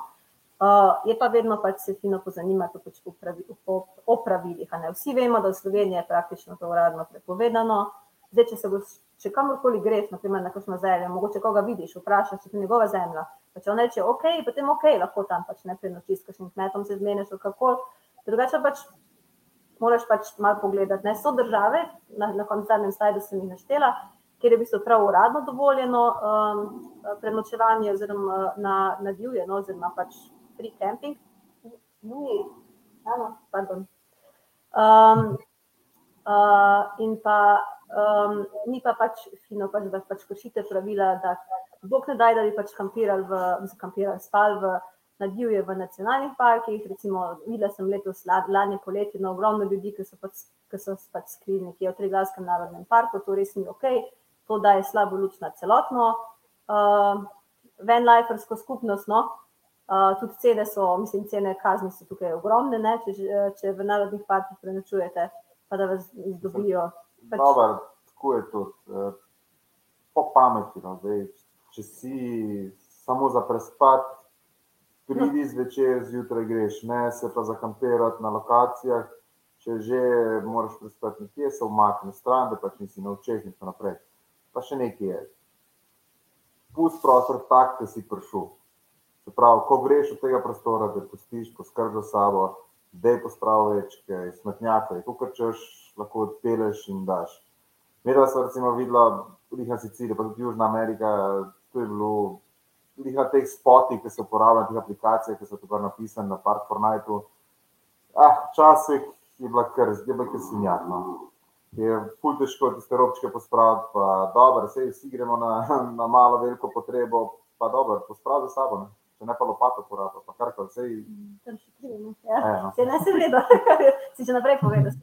Uh, je pa vedno pač se fino pozanimati pač o, pravi, o, o pravilih. Vsi vemo, da v Sloveniji je praktično to uradno prepovedano. Zdaj, če se boš, če kamorkoli greš, naprimer na kakšno zemljo, mogoče koga vidiš, vprašaš, če je njegova zemlja. Pa če on reče, ok, potem ok, lahko tam pač ne prenočiš, s kakšnim kmetom se zmeniš, kako. Drugače pač moraš pač malo pogledati. Ne? So države, na, na koncernem slajdu sem jih naštela, kjer je v bistvu prav uradno dovoljeno um, prenočevanje oziroma na, na divje, no, oziroma pač free camping. Ni, ano, pardon. Um, uh, in pa Um, ni pa pač fino, pač, da pač kršite pravila, da Bog ne daj, da bi pač kampirali, v, kampirali spal v na divje v nacionalnih parkih. Recimo, videla sem letos lani poleti na ogromno ljudi, ki so pač, ki so pač skrili nekje v Triglavskem narodnem parku, to res ni ok, to daje slabo luč na celotno uh, venlifersko skupnost. No? Uh, tudi cene so, mislim, cene kazni so tukaj ogromne, ne? če, če v narodnih parkih prenočujete, pa da vas izdobijo. Pač... Dobar, tako je to, po pameti. No? Zdaj, če si samo za prespat, pridi zvečer, zjutraj greš, ne se pa zakampirati na lokacijah. Če že moraš prestati nekje, se umakni stran, da pač nisi na očeh in tako naprej. Pa še nekaj je. Pusti prostor tak, da si prišel. Se pravi, ko greš od tega prostora, da pustiš, poskrbi za sabo, da je pospravil večke, smetnjake, kot češ, lahko odpeleš in daš. Medla sem recimo videla, tudi na Siciliji, pa tudi Južna Amerika, to je bilo tudi na teh spotih, ki se uporabljajo, teh aplikacijah, ki so tukaj napisane na Park Fortnite. Ah, včasih je bila kar, zdaj pa je sinjak. No. Je ful težko tiste robčke pospraviti, pa dobro, vse vsi gremo na, na malo veliko potrebo, pa dobro, pospravi za sabo. Ne. Če ne pa lopato porabo, pa kar kar vse. Tam še krivo. Ja. E, no. Se ne se vredo, si že naprej povedal.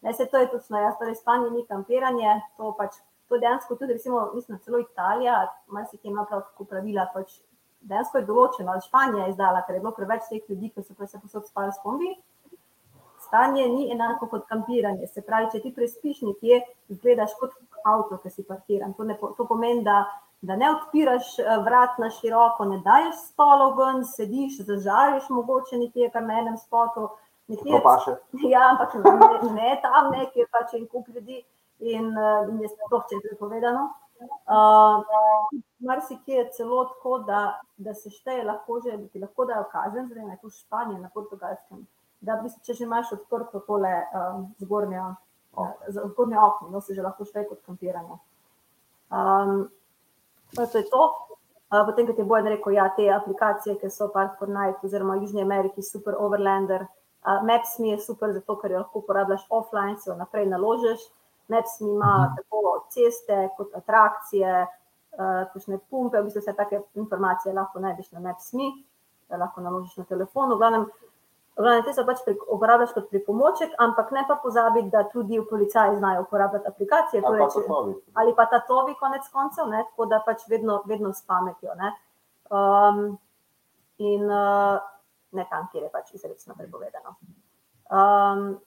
Ne, se to je točno, jaz torej spanje ni kampiranje, to pač to dejansko tudi, recimo, mislim, celo Italija, malo si ima prav tako pravila, pač dejansko je določeno, ali Španija je izdala, ker je bilo preveč teh ljudi, ki so se posod spali s kombi. Stanje ni enako kot kampiranje. Se pravi, če ti prespiš nekje, izgledaš kot avto, ki si parkiran. To, ne, to pomeni, da, da ne odpiraš eh, vrat na široko, ne daješ stolov ven, sediš, zažariš mogoče nekje, kar na enem spotu. Nekje, ja, ampak ne, ne tam, ne, kjer pač en kup ljudi in, uh, in je sploh če je povedano. Uh, Mar si kje je celo tako, da, da se šteje, lahko že, da ti lahko dajo kazen, zdaj na tu Španiji, na portugalskem, da bi, če že imaš odprto tole um, zgornje, uh, zgornje okno, no se že lahko šteje kot kampiranje. Um, to je to. Uh, potem, ko ti bojo rekel, ja, te aplikacije, ki so Park for Night oziroma v Južni Ameriki, super Overlander, uh, Maps mi je super, zato ker jo lahko uporabljaš offline, se jo naprej naložiš. Maps ima mhm. tako ceste kot atrakcije, uh, kakšne pumpe, v bistvu vse take informacije lahko najdeš na Maps.me, lahko naložiš na telefonu. V glavnem, v glavnem te se pač uporabljaš kot pripomoček, ampak ne pa pozabi, da tudi v policiji znajo uporabljati aplikacije. Torej, če, ali pa ta tovi konec koncev, ne, tako da pač vedno, vedno s pametjo. Um, in uh, ne tam, kjer je pač izrecno prepovedano. Um,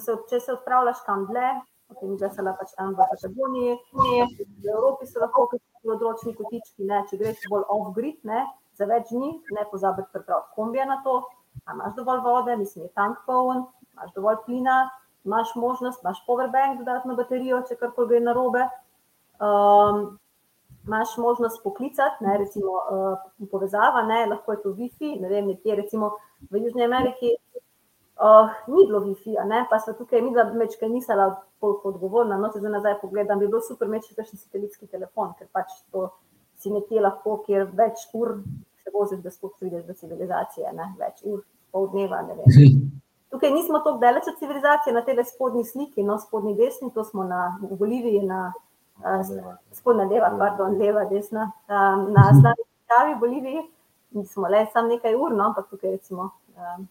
se, če se odpravljaš kam dlje, potem že se lahko tam v Patagoniji, v Evropi so lahko odročni kotički, ne? če greš bolj off-grid, za več dni, ne pozabiti pripraviti kombije na to, a imaš dovolj vode, mislim, je tank poln, imaš dovolj plina, imaš možnost, imaš powerbank, dodatno baterijo, če karkoli gre narobe. Um, Máš možnost poklicati, ne, recimo uh, povezava, ne, lahko je to Wi-Fi, ne vem, nekje recimo v Južni Ameriki Uh, ni bilo Wi-Fi, pa so tukaj mi, da mečke nisem toliko odgovorna. No, se zdaj nazaj pogledam, bi bilo super imeti še kakšen satelitski telefon, ker pač to si nekje lahko, kjer več ur se voziš, da sploh prideš do civilizacije, ne? več ur, pol dneva. Tukaj nismo tako daleč od civilizacije, na tej spodnji sliki, no, spodnji desni, to smo na Boliviji, na uh, spodnja leva, pardon, leva, desna, um, na slavi Boliviji, nismo le sam nekaj ur, no, ampak tukaj recimo. Um,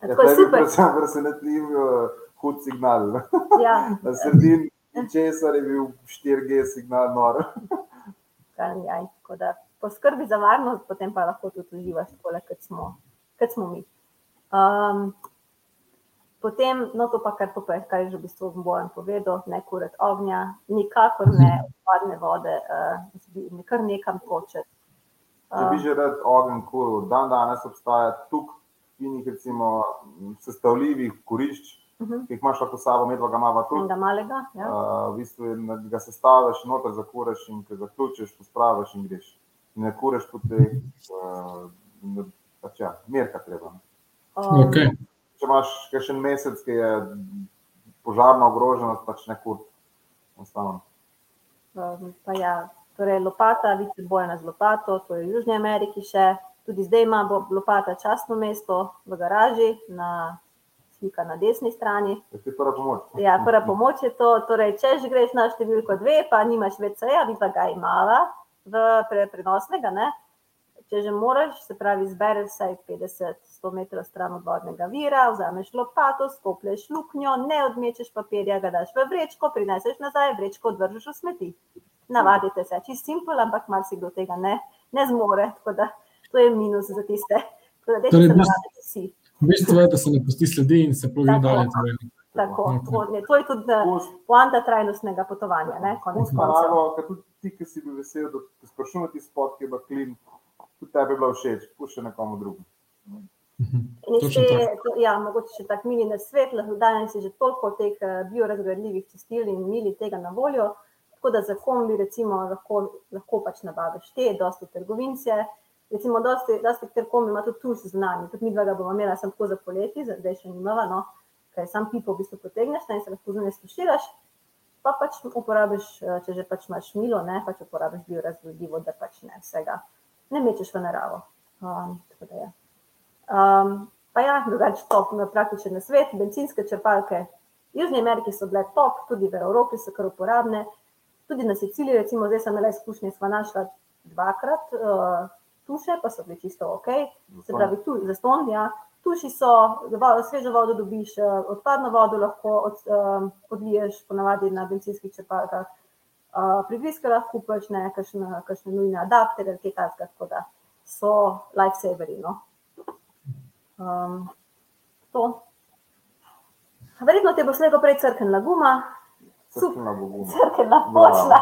Tako je super. Predvsem presenetljiv, uh, hud signal. Ja. Na sredini česar je bil 4G signal nor. ja, poskrbi za varnost, potem pa lahko tudi uživaš tako, kot smo, kot smo mi. Um, potem, no to pa kar je, kar je že v bistvu bojem povedal, ne kuret ognja, nikakor ne odpadne vode, uh, kar nekam točeti. Če bi že rad ogen kuril, dan danes obstaja tukaj finih, recimo, sestavljivih kurišč, uh mhm. -huh. ki jih imaš lahko sabo, medva ga ima tudi. Da malega. Ja. Uh, v bistvu ga sestaviš, noter zakuraš in ko zaključiš, pospraviš in greš. In ne kureš po teh, uh, pač ja, merka treba. Um, okay. Če imaš še en mesec, ki je požarna ogroženost, pač ne kur. Um, pa ja, torej lopata, vidite, bojena z lopato, to je v Južni Ameriki še. Tudi zdaj ima lopata časno mesto v garaži, na slika na desni strani. Je prva pomoč. Ja, prva pomoč je to. Torej, če že greš na številko dve, pa nimaš več seja, bi pa ga imala v pre, prenosnega. Ne? če že moraš, se pravi, zbereš vsaj 50-100 metrov stran od vodnega vira, vzameš lopato, skoplješ luknjo, ne odmečeš papirja, ga daš v vrečko, prineseš nazaj, vrečko odvržeš v smeti. Navadite se, čist simpel, ampak marsikdo tega ne, ne zmore, tako da to je minus za tiste, tako Torej, se. V bistvu je, da se ne pusti sledi in se plovi Tako. dalje. Torej. Tako, to, je, to je tudi eh, poanta trajnostnega potovanja, ne. Naravno, ker tudi ti, ki si bil vesel, da te sprašujemo ti spot, ki je bil klin, tudi tebi je bilo všeč, pušča nekomu drugemu. Mhm. Točno te, to, ja, mogoče še tak mini nasvet, lahko danes je že toliko teh eh, biorazgradljivih čistil in mili tega na voljo, tako da za kombi recimo lahko, lahko pač nabaviš te, dosti trgovince, recimo dosti, dosti ter kombi ima tudi tuš zunanji, tudi mi dva ga bomo imela sem tako za poleti, zdaj še nimava, no, ker sam pipo v bistvu potegneš ne, in se lahko zunaj stuširaš, pa pač uporabiš, eh, če že pač imaš milo, ne, pač uporabiš biorazgradljivo, da pač ne vsega, ne mečeš v naravo. Um, tako da je. Um, pa ja, drugače top, na praktičen svet, bencinske črpalke. V Južni Ameriki so bile top, tudi v Evropi so kar uporabne. Tudi na Siciliji, recimo, zdaj sem imela izkušnje, sva našla dvakrat uh, tuše, pa so bili čisto ok. Se pravi, tu za ston, ja. Tuši so, svežo vodo dobiš, eh, odpadno vodo lahko od, um, odliješ, ponavadi na bencinskih črpalkah. Uh, Prigrizke lahko kupiš, ne, kakšne, kakšne nujne adapterje, kaj takega, tako da so lifesaveri. No. Um, to. Verjetno te bo slejko prej crknila guma, Srčna bo guma. crknila počla.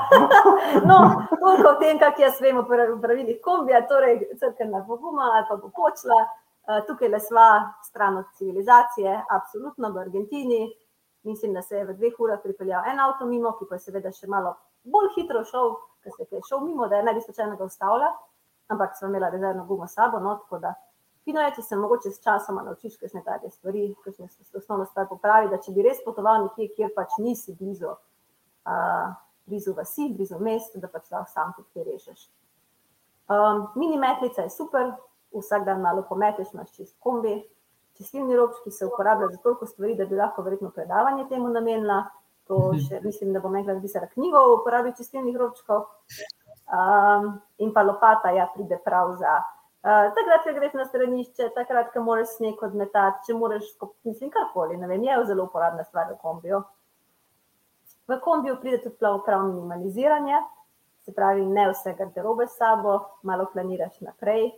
No, toliko o tem, kak jaz vem o pra- o pravilih kombija, torej crknila bo guma ali pa bo počla. Uh, tukaj le sva stran od civilizacije, absolutno v Argentini. Mislim, da se je v dveh urah pripeljal en avto mimo, ki pa je seveda še malo bolj hitro šel, ker se je šel mimo, da je ne bi slučajno ustavila, ampak sem imela rezervno gumo s sabo, no, tako da Fino je, če se mogoče s časoma naučiš kakšne take stvari, kakšne osnovne stvari popravi, da če bi res potoval nekje, kjer pač nisi blizu, uh, blizu vasi, blizu mest, da pač lahko sam tudi kaj rešeš. Um, mini metlica je super, vsak dan malo pometeš, imaš čist kombi. Čistilni robčki se uporabljajo za toliko stvari, da bi lahko verjetno predavanje temu namenila. To še mislim, da bom enkrat napisala knjigo o uporabi čistilnih robčkov. Um, in pa lopata, ja, pride prav za takrat, ko greš na stranišče, takrat, ko moraš sneg odmetati, če moraš, mislim, karkoli, ne vem, je zelo uporabna stvar v kombiju. V kombiju pride tudi prav, minimaliziranje, se pravi, ne vse garderobe s sabo, malo planiraš naprej,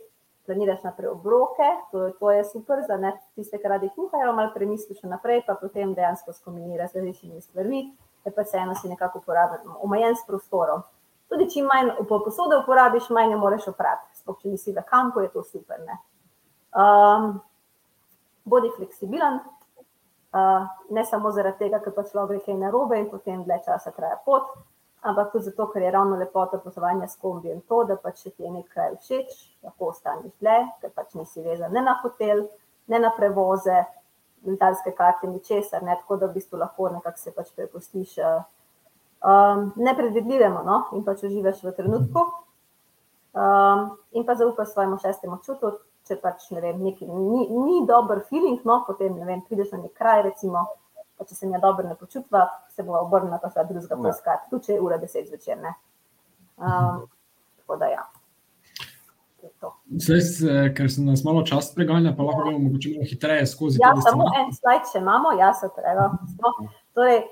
planiraš naprej obroke, to, to je super za ne, tiste, ki radi kuhajo, malo premisliš naprej, pa potem dejansko skombiniraš z različnimi stvarmi, da pa vseeno si nekako uporaben, omejen s prostorom. Tudi čim manj po- posode uporabiš, manj jo moraš oprati. Sploh če nisi v kampu, je to super. Ne? Um, bodi fleksibilen, uh, ne samo zaradi tega, ker pa človek gre kaj narobe in potem dlje časa traja pot, ampak tudi zato, ker je ravno lepota potovanja s kombijem to, da pač če ti je nekaj všeč, lahko ostaneš dlje, ker pač nisi vezan ne na hotel, ne na prevoze, letalske karte, ničesar, ne tako da v bistvu lahko nekako se pač prepustiš uh, um, nepredvidljivemu no? in pač uživaš v trenutku. Um, in pa zaupaš svojemu šestemu čutu, če pač ne vem, neki, ni, ni dober feeling, no, potem ne vem, prideš na nek kraj, recimo, pa če se je dobro ne počutva, se bo obrnila pa šla drugega Ja. poiskati, tu če je ura deset zvečer, ne. Um, tako da ja. To je to. Zdaj, se- ker se nas malo čas preganja, pa lahko gremo mogoče malo hitreje skozi Ja, samo destinacije. en slajd še imamo, ja, se treba. Torej, eh,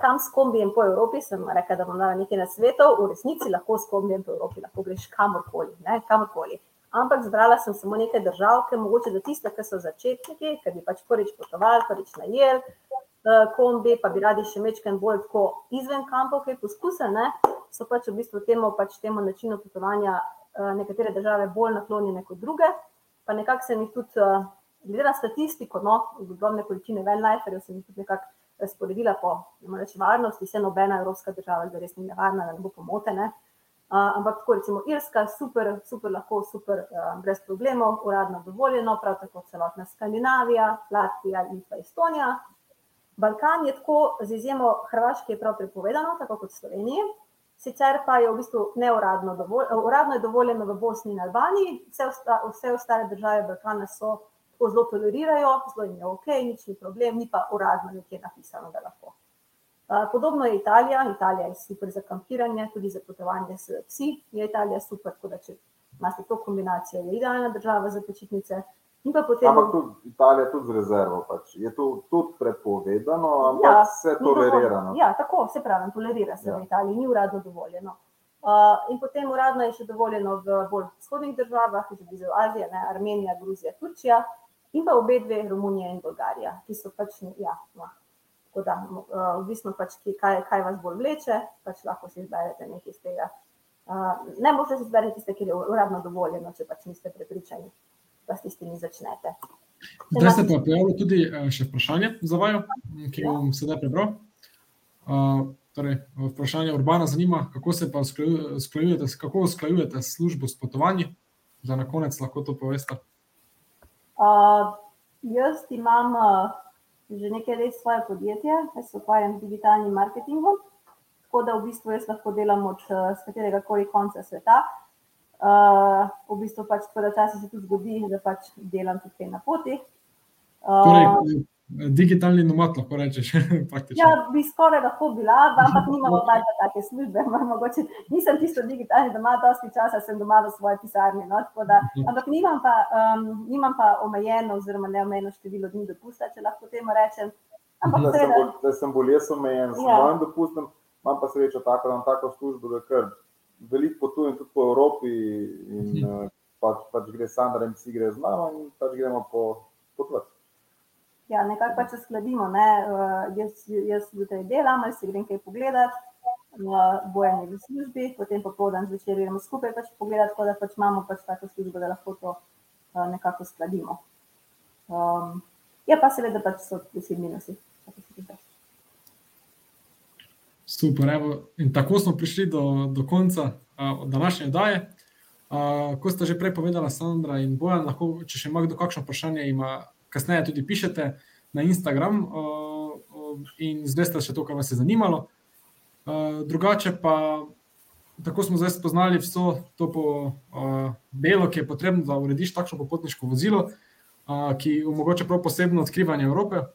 kam s kombijem po Evropi, sem rekla, da bom dala nekaj na svetu, v resnici lahko s kombijem po Evropi, lahko greš kamorkoli, kamorkoli. Ampak zbrala sem samo nekaj držav, ki mogoče za tiste, ki so začetniki, ki bi pač prvič potovali, prvič najel eh, kombi, pa bi radi še mečken bolj tako izven kampov, kaj poskusili, ne, so pač v bistvu temu, pač temu načinu potovanja eh, nekatere države bolj naklonjene kot druge, pa nekako sem jih tudi, eh, glede na statistiko, no, ogromne količine venliferjev sem jih tudi nekako razporedila po reči, varnosti, vse nobena evropska država, da res ni nevarna, da ne bo pomotene. Uh, ampak tako recimo Irska, super, super lahko, super, uh, brez problemov, uradno dovoljeno, prav tako celotna Skandinavija, Latvija in pa Estonija. Balkan je tako, z izjemo Hrvaške, je prav prepovedano, tako kot v Sloveniji. Sicer pa je v bistvu neuradno dovolj, uradno je dovoljeno v Bosni in Albaniji, vse, osta, vse ostale države Balkana so tako zelo tolerirajo, zelo jim je ok, nič ni problem, ni pa uradno nekje napisano, da lahko. Podobno je Italija. Italija je super za kampiranje, tudi za potovanje s psi. Je Italija super, tako da če imate to kombinacijo, je idealna država za počitnice. Potem... Ampak tudi Italija tudi z rezervo. Pač. Je to tudi prepovedano, ampak ja, se tolerira. No. Ja, tako se pravi, tolerira se ja. v Italiji, ni uradno dovoljeno. Uh, in potem uradno je še dovoljeno v bolj vzhodnih državah, kot je Azije, ne, Armenija, Gruzija, Turčija in pa obe dve, Romunija in Bolgarija, ki so pač, ja, no, da, uh, odvisno pač, ki, kaj, kaj vas bolj vleče, pač lahko si izberete nekaj iz tega. Uh, ne morete si izbereti tiste, ki je uradno dovoljeno, če pač niste prepričani pa s tistimi začnete. Zdaj se pa pojavlja tudi eh, še vprašanje za vajo, ki ga bom sedaj prebral. Uh, torej, vprašanje Urbana zanima, kako se pa usklajujete, kako usklajujete službo s potovanji, da na konec lahko to poveste. Uh, jaz imam uh, že nekaj let svoje podjetje, jaz se ukvarjam z digitalnim marketingom, tako da v bistvu jaz lahko delam od uh, katerega koli konca sveta. Uh, v bistvu pač tako, da časi se tudi zgodi, da pač delam tukaj na poti. Uh, torej, digitalni nomad, lahko rečeš. ja, bi skoraj lahko bila, ampak nimamo pač take službe. Mogoče, nisem tisto digitalni nomad, dosti časa sem doma v svoji pisarni. No? Da, mhm. ampak nimam pa, um, nimam pa omejeno, oziroma neomejeno število dni dopusta, če lahko temu rečem. Ampak, da, sem bolj, da sem bolj jaz omejen, z ja. mojim dopustom, imam pa srečo tako, da imam tako službo, da kar veliko potujem tudi po Evropi in mhm. pač, pač gre sam, da si gre z mano in pač gremo po potvori. Ja, nekako pač uskladimo. Ne? Uh, jaz jaz zjutraj delam, ali si grem kaj pogledati, uh, bojem v službi, potem popoldan zvečer gremo skupaj pač pogledati, tako da pač imamo pač tako službo, da lahko to uh, nekako uskladimo. Um, ja, pa seveda pač so vsi minusi. Super, evo, in tako smo prišli do, do konca uh, današnje oddaje. Uh, kot ste že prej povedali, Sandra in Bojan, lahko, če še ima kdo kakšno vprašanje, ima kasneje tudi pišete na Instagram in zdaj ste še to, kar vas je zanimalo. Drugače pa, tako smo zdaj spoznali vso to po, delo, ki je potrebno, da urediš takšno popotniško vozilo, ki omogoča prav posebno odkrivanje Evrope.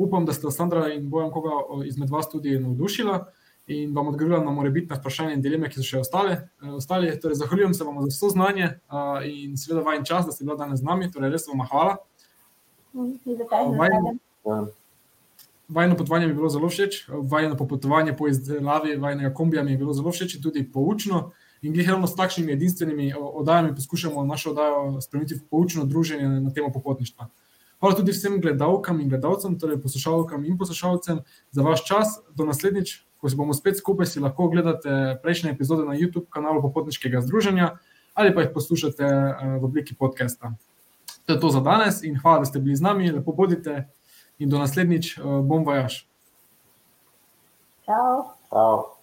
Upam, da ste Sandra in Bojan koga izmed vas tudi navdušila in vam odgovorila na morebitne vprašanja in dileme, ki so še ostale. Eh, ostali. Torej, zahvaljujem se vam za vso znanje uh, in seveda vajen čas, da ste bila danes z nami. Torej, res vam hvala. Vajno potovanje mi je bilo zelo všeč, vajno popotovanje po izdelavi vajnega kombija mi je bilo zelo všeč in tudi poučno. In glede ravno s takšnimi edinstvenimi oddajami poskušamo našo oddajo spremeniti v poučno druženje na temo popotništva. Hvala tudi vsem gledalkam in gledalcem, torej poslušalkam in poslušalcem za vaš čas. Do naslednjič, ko se bomo spet skupaj, si lahko ogledate prejšnje epizode na YouTube kanalu Popotniškega združenja ali pa jih poslušate eh, v obliki podcasta. To je to za danes in hvala, da ste bili z nami, lepo bodite in do naslednjič, eh, bom vajaš. Ciao. Ciao.